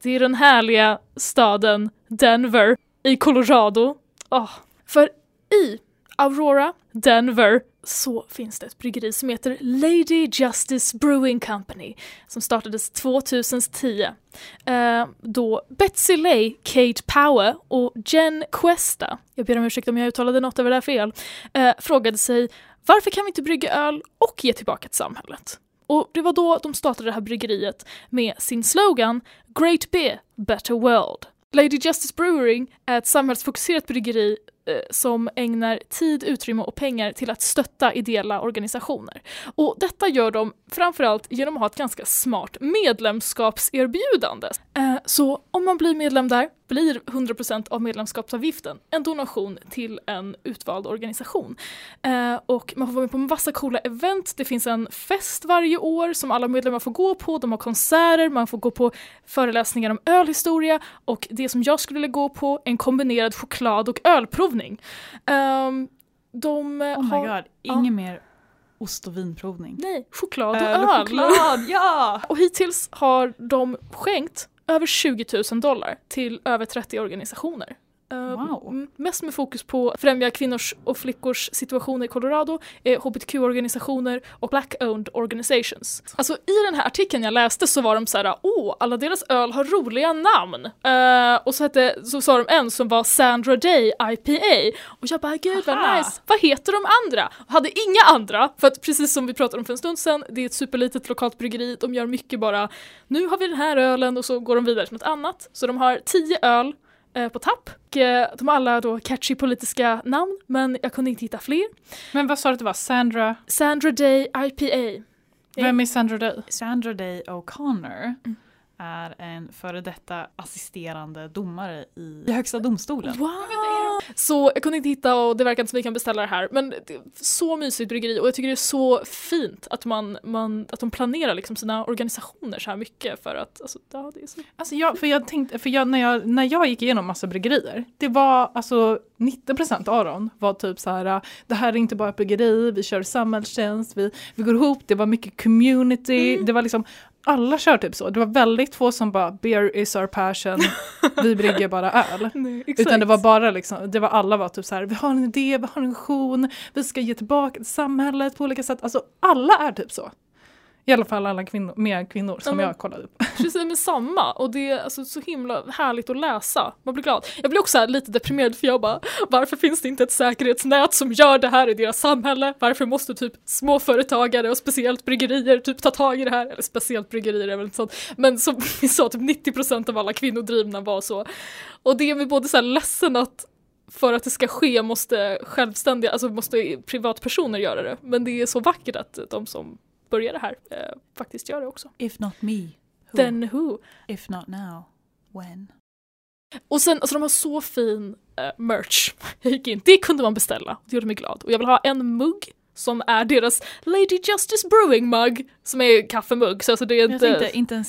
det är den härliga staden Denver i Colorado. Oh. för i Aurora, Denver, så finns det ett bryggeri som heter Lady Justice Brewing Company som startades 2010. Eh, då Betsy Lay, Kate Power och Jen Cuesta, jag ber om ursäkt om jag uttalade något av det där fel, eh, frågade sig varför kan vi inte brygga öl och ge tillbaka till samhället? Och det var då de startade det här bryggeriet med sin slogan Great Beer, Better World. Lady Justice Brewing är ett samhällsfokuserat bryggeri Eh, som ägnar tid, utrymme och pengar till att stötta ideella organisationer. Och detta gör de framförallt genom att ha ett ganska smart medlemskapserbjudande. Eh, så om man blir medlem där blir 100% av medlemskapsavgiften en donation till en utvald organisation. Eh, och man får vara med på massa coola event, det finns en fest varje år som alla medlemmar får gå på, de har konserter, man får gå på föreläsningar om ölhistoria och det som jag skulle vilja gå på, en kombinerad choklad och ölprovning. Ehm, de eh, Oh my har... god, ingen mer ost och vinprovning. Nej, choklad och Öl öl. och choklad, ja! <laughs> Och hittills har de skänkt över 20 000 dollar till över 30 organisationer. Eh, Wow. Mest med fokus på att främja kvinnors och flickors situation i Colorado, eh, hbtq-organisationer och black-owned organizations. Alltså i den här artikeln jag läste så var de så här: åh, alla deras öl har roliga namn. Eh, och så, hette, så sa de en som var Sandra Day IPA. Och jag bara, gud vad Aha. nice. Vad heter de andra? Och hade inga andra, för att precis som vi pratade om för en stund sedan, det är ett superlitet lokalt bryggeri, de gör mycket bara, nu har vi den här ölen och så går de vidare till något annat. Så de har tio öl på tapp. Och, eh, de har alla då catchy politiska namn, men jag kunde inte hitta fler. Men vad sa du att det var? Sandra? Sandra Day IPA. Vem är Sandra Day? Sandra Day O'Connor är en före detta assisterande domare i Högsta domstolen. Wow! Så jag kunde inte hitta och det verkar inte som vi kan beställa det här. Men det så mysigt bryggeri och jag tycker det är så fint att, man, man, att de planerar liksom sina organisationer så här mycket för att alltså, ja, det är så Alltså jag, för jag tänkte, för jag, när, jag, när jag gick igenom massa bryggerier, det var alltså 90% av dem var typ så här, det här är inte bara ett bryggeri, vi kör samhällstjänst, vi, vi går ihop, det var mycket community, det var liksom, alla kör typ så. Det var väldigt få som bara, beer is our passion, vi brygger bara öl. <laughs> Nej, Utan det var bara liksom, det var alla var typ så här, vi har en idé, vi har en vision, vi ska ge tillbaka till samhället på olika sätt. Alltså alla är typ så. I alla fall alla kvinnor, mer kvinnor som men- jag kollade upp. <laughs> Precis med samma och det är alltså så himla härligt att läsa. Man blir glad. Jag blir också lite deprimerad för jag bara varför finns det inte ett säkerhetsnät som gör det här i deras samhälle? Varför måste typ småföretagare och speciellt bryggerier typ ta tag i det här? Eller speciellt bryggerier är väl inte sånt. Men som <laughs> vi sa, typ 90% av alla kvinnodrivna var så. Och det är mig både så här ledsen att för att det ska ske måste självständiga, alltså måste privatpersoner göra det. Men det är så vackert att de som börjar det här eh, faktiskt gör det också. If not me, who? Then who? If not now, when? Och sen, alltså de har så fin eh, merch. Jag gick in, det kunde man beställa. Det gjorde mig glad. Och jag vill ha en mugg som är deras Lady Justice Brewing mug som är kaffemugg så alltså det är Jag inte tänkte inte en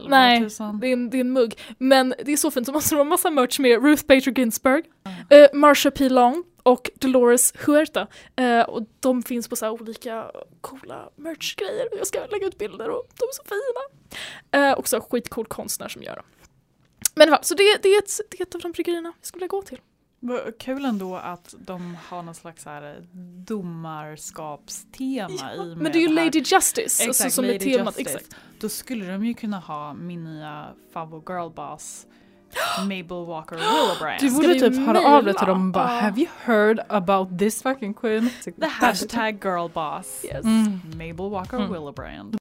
vad Nej, tusan. det är, en, det är en mugg. Men det är så fint, så de ha massa merch med Ruth Bader Ginsburg, eh, Marsha P. Long och Dolores Huerta. Eh, och de finns på så olika coola merch-grejer. Jag ska lägga ut bilder och de är så fina. Eh, också skitcool konstnär som gör dem. Men i fall, så det, det, är ett, det är ett av de bryggerierna jag skulle vilja gå till. Kul ändå att de har någon slags här domarskapstema i med Men det är ju. Lady Justice Exakt, alltså, som är Lady temat. Justice. Exakt. Då skulle de ju kunna ha min nya favvo girlboss Mabel Walker Willowbrand. <gasps> Du borde typ höra av dig till dem och bara Ja. Have you heard about this fucking queen? The hashtag girlboss Yes. Mm. Mabel Walker Mm. Willowbrand.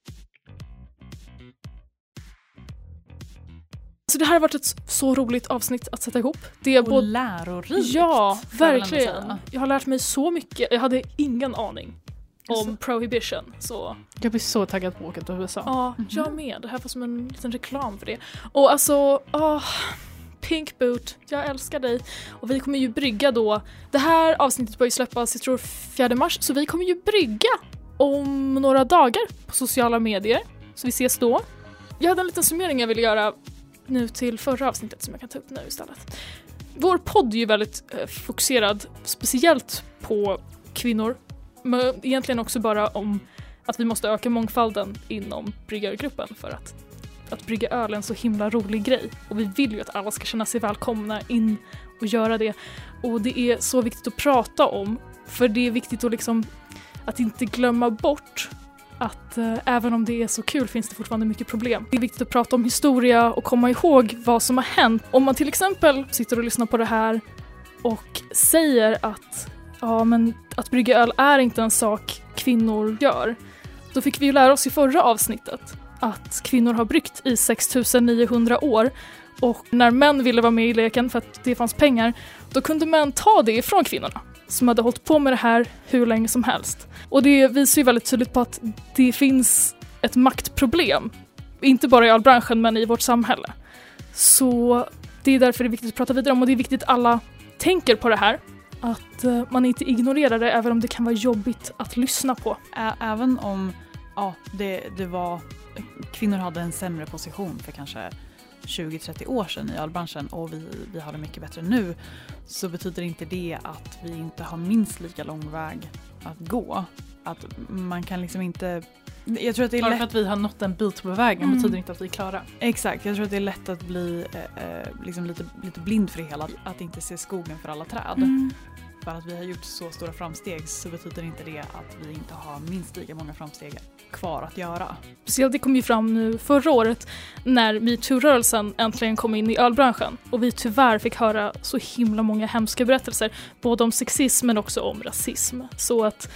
Så det här har varit ett så roligt avsnitt att sätta ihop. Det är Och både lärorikt. Ja, verkligen. Jag har lärt mig så mycket. Jag hade ingen aning om prohibition. Så Jag blir så taggad på att åka till USA. ja, Mhm. jag med. Det här var som en liten reklam för det. Och alltså, åh, Pink Boot, jag älskar dig. Och vi kommer ju brygga då. Det här avsnittet börjar ju släppas, jag tror 4 mars, så vi kommer ju brygga om några dagar på sociala medier. Så vi ses då. Jag hade en liten summering jag ville göra nu till förra avsnittet som jag kan ta upp nu istället. Vår podd är ju väldigt eh, fokuserad speciellt på kvinnor, men egentligen också bara om att vi måste öka mångfalden inom bryggargruppen för att, att brygga öl är en så himla rolig grej. Och vi vill ju att alla ska känna sig välkomna in och göra det. Och det är så viktigt att prata om, för det är viktigt att liksom att inte glömma bort att eh, även om det är så kul finns det fortfarande mycket problem. Det är viktigt att prata om historia och komma ihåg vad som har hänt. Om man till exempel sitter och lyssnar på det här och säger att ja, men att brygga öl är inte en sak kvinnor gör. Då fick vi ju lära oss i förra avsnittet att kvinnor har bryggt i 6900 år och när män ville vara med i leken för att det fanns pengar, då kunde män ta det ifrån kvinnorna som hade hållit på med det här hur länge som helst. Och det visar ju väldigt tydligt på att det finns ett maktproblem, inte bara i ölbranschen men i vårt samhälle. Så det är därför det är viktigt att prata vidare om och det är viktigt att alla tänker på det här. Att eh, man inte ignorerar det även om det kan vara jobbigt att lyssna på. Ä- Även om ja, det, det var, kvinnor hade en sämre position för kanske 20-30 år sedan i ölbranschen och vi, vi har det mycket bättre nu så betyder inte det att vi inte har minst lika lång väg att gå. Att man kan liksom inte... Jag tror att det är Bara lätt för att vi har nått en bit på vägen Mm. betyder inte att vi är klara. Exakt, jag tror att det är lätt att bli eh, eh, liksom lite, lite blind för det hela. Att inte se skogen för alla träd. För att vi har gjort så stora framsteg så betyder inte det att vi inte har minst lika många framsteg kvar att göra. Speciellt det kom ju fram nu förra året när metoo-rörelsen äntligen kom in i ölbranschen och vi tyvärr fick höra så himla många hemska berättelser både om sexism men också om rasism. Så att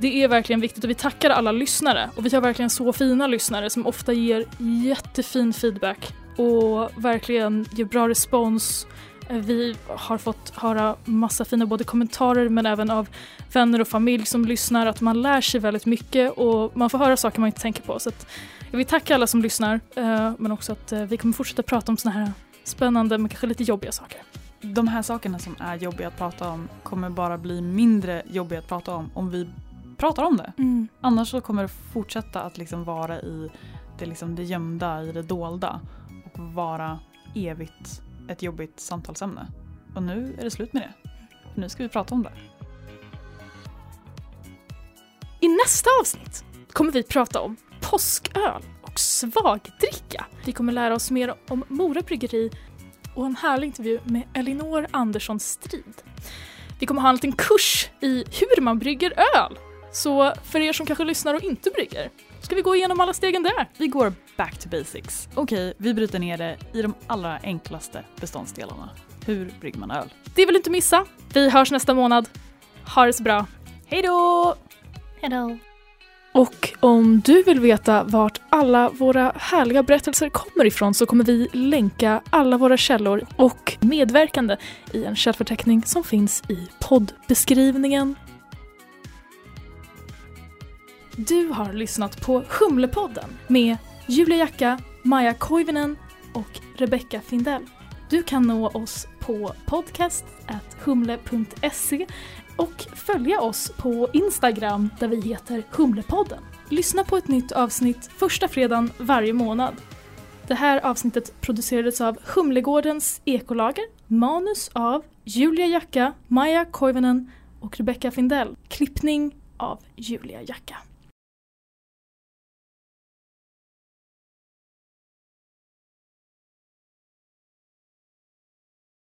det är verkligen viktigt och vi tackar alla lyssnare och vi har verkligen så fina lyssnare som ofta ger jättefin feedback och verkligen ger bra respons. Eh, vi har fått höra massa fina både kommentarer men även av vänner och familj som lyssnar att man lär sig väldigt mycket och man får höra saker man inte tänker på. Så att jag vill tacka alla som lyssnar eh, men också att eh, vi kommer fortsätta prata om såna här spännande men kanske lite jobbiga saker. De här sakerna som är jobbiga att prata om kommer bara bli mindre jobbiga att prata om om vi pratar om det. Annars så kommer det fortsätta att liksom vara i det, liksom det gömda, i det dolda och vara evigt ett jobbigt samtalsämne. Och nu är det slut med det. För nu ska vi prata om det. I nästa avsnitt kommer vi prata om påsköl och svagdricka. Vi kommer lära oss mer om Mora bryggeri och en härlig intervju med Elinor Andersson Strid. Vi kommer ha en liten kurs i hur man brygger öl. Så för er som kanske lyssnar och inte brygger ska vi gå igenom alla stegen där. Vi går back to basics. Okej, vi bryter ner det i de allra enklaste beståndsdelarna. Hur brygger man öl? Det vill du inte missa. Vi hörs nästa månad. Ha det så bra. Hej då! Hejdå! Och om du vill veta vart alla våra härliga berättelser kommer ifrån så kommer vi länka alla våra källor och medverkande i en källförteckning som finns i poddbeskrivningen. Du har lyssnat på Humlepodden med Julia Jacka, Maja Koivinen och Rebecca Findell. Du kan nå oss på podcast.humle.se och följa oss på Instagram där vi heter Humlepodden. Lyssna på ett nytt avsnitt första fredagen varje månad. Det här avsnittet producerades av Humlegårdens ekolager, manus av Julia Jacka, Maja Koivinen och Rebecca Findell. Klippning av Julia Jacka.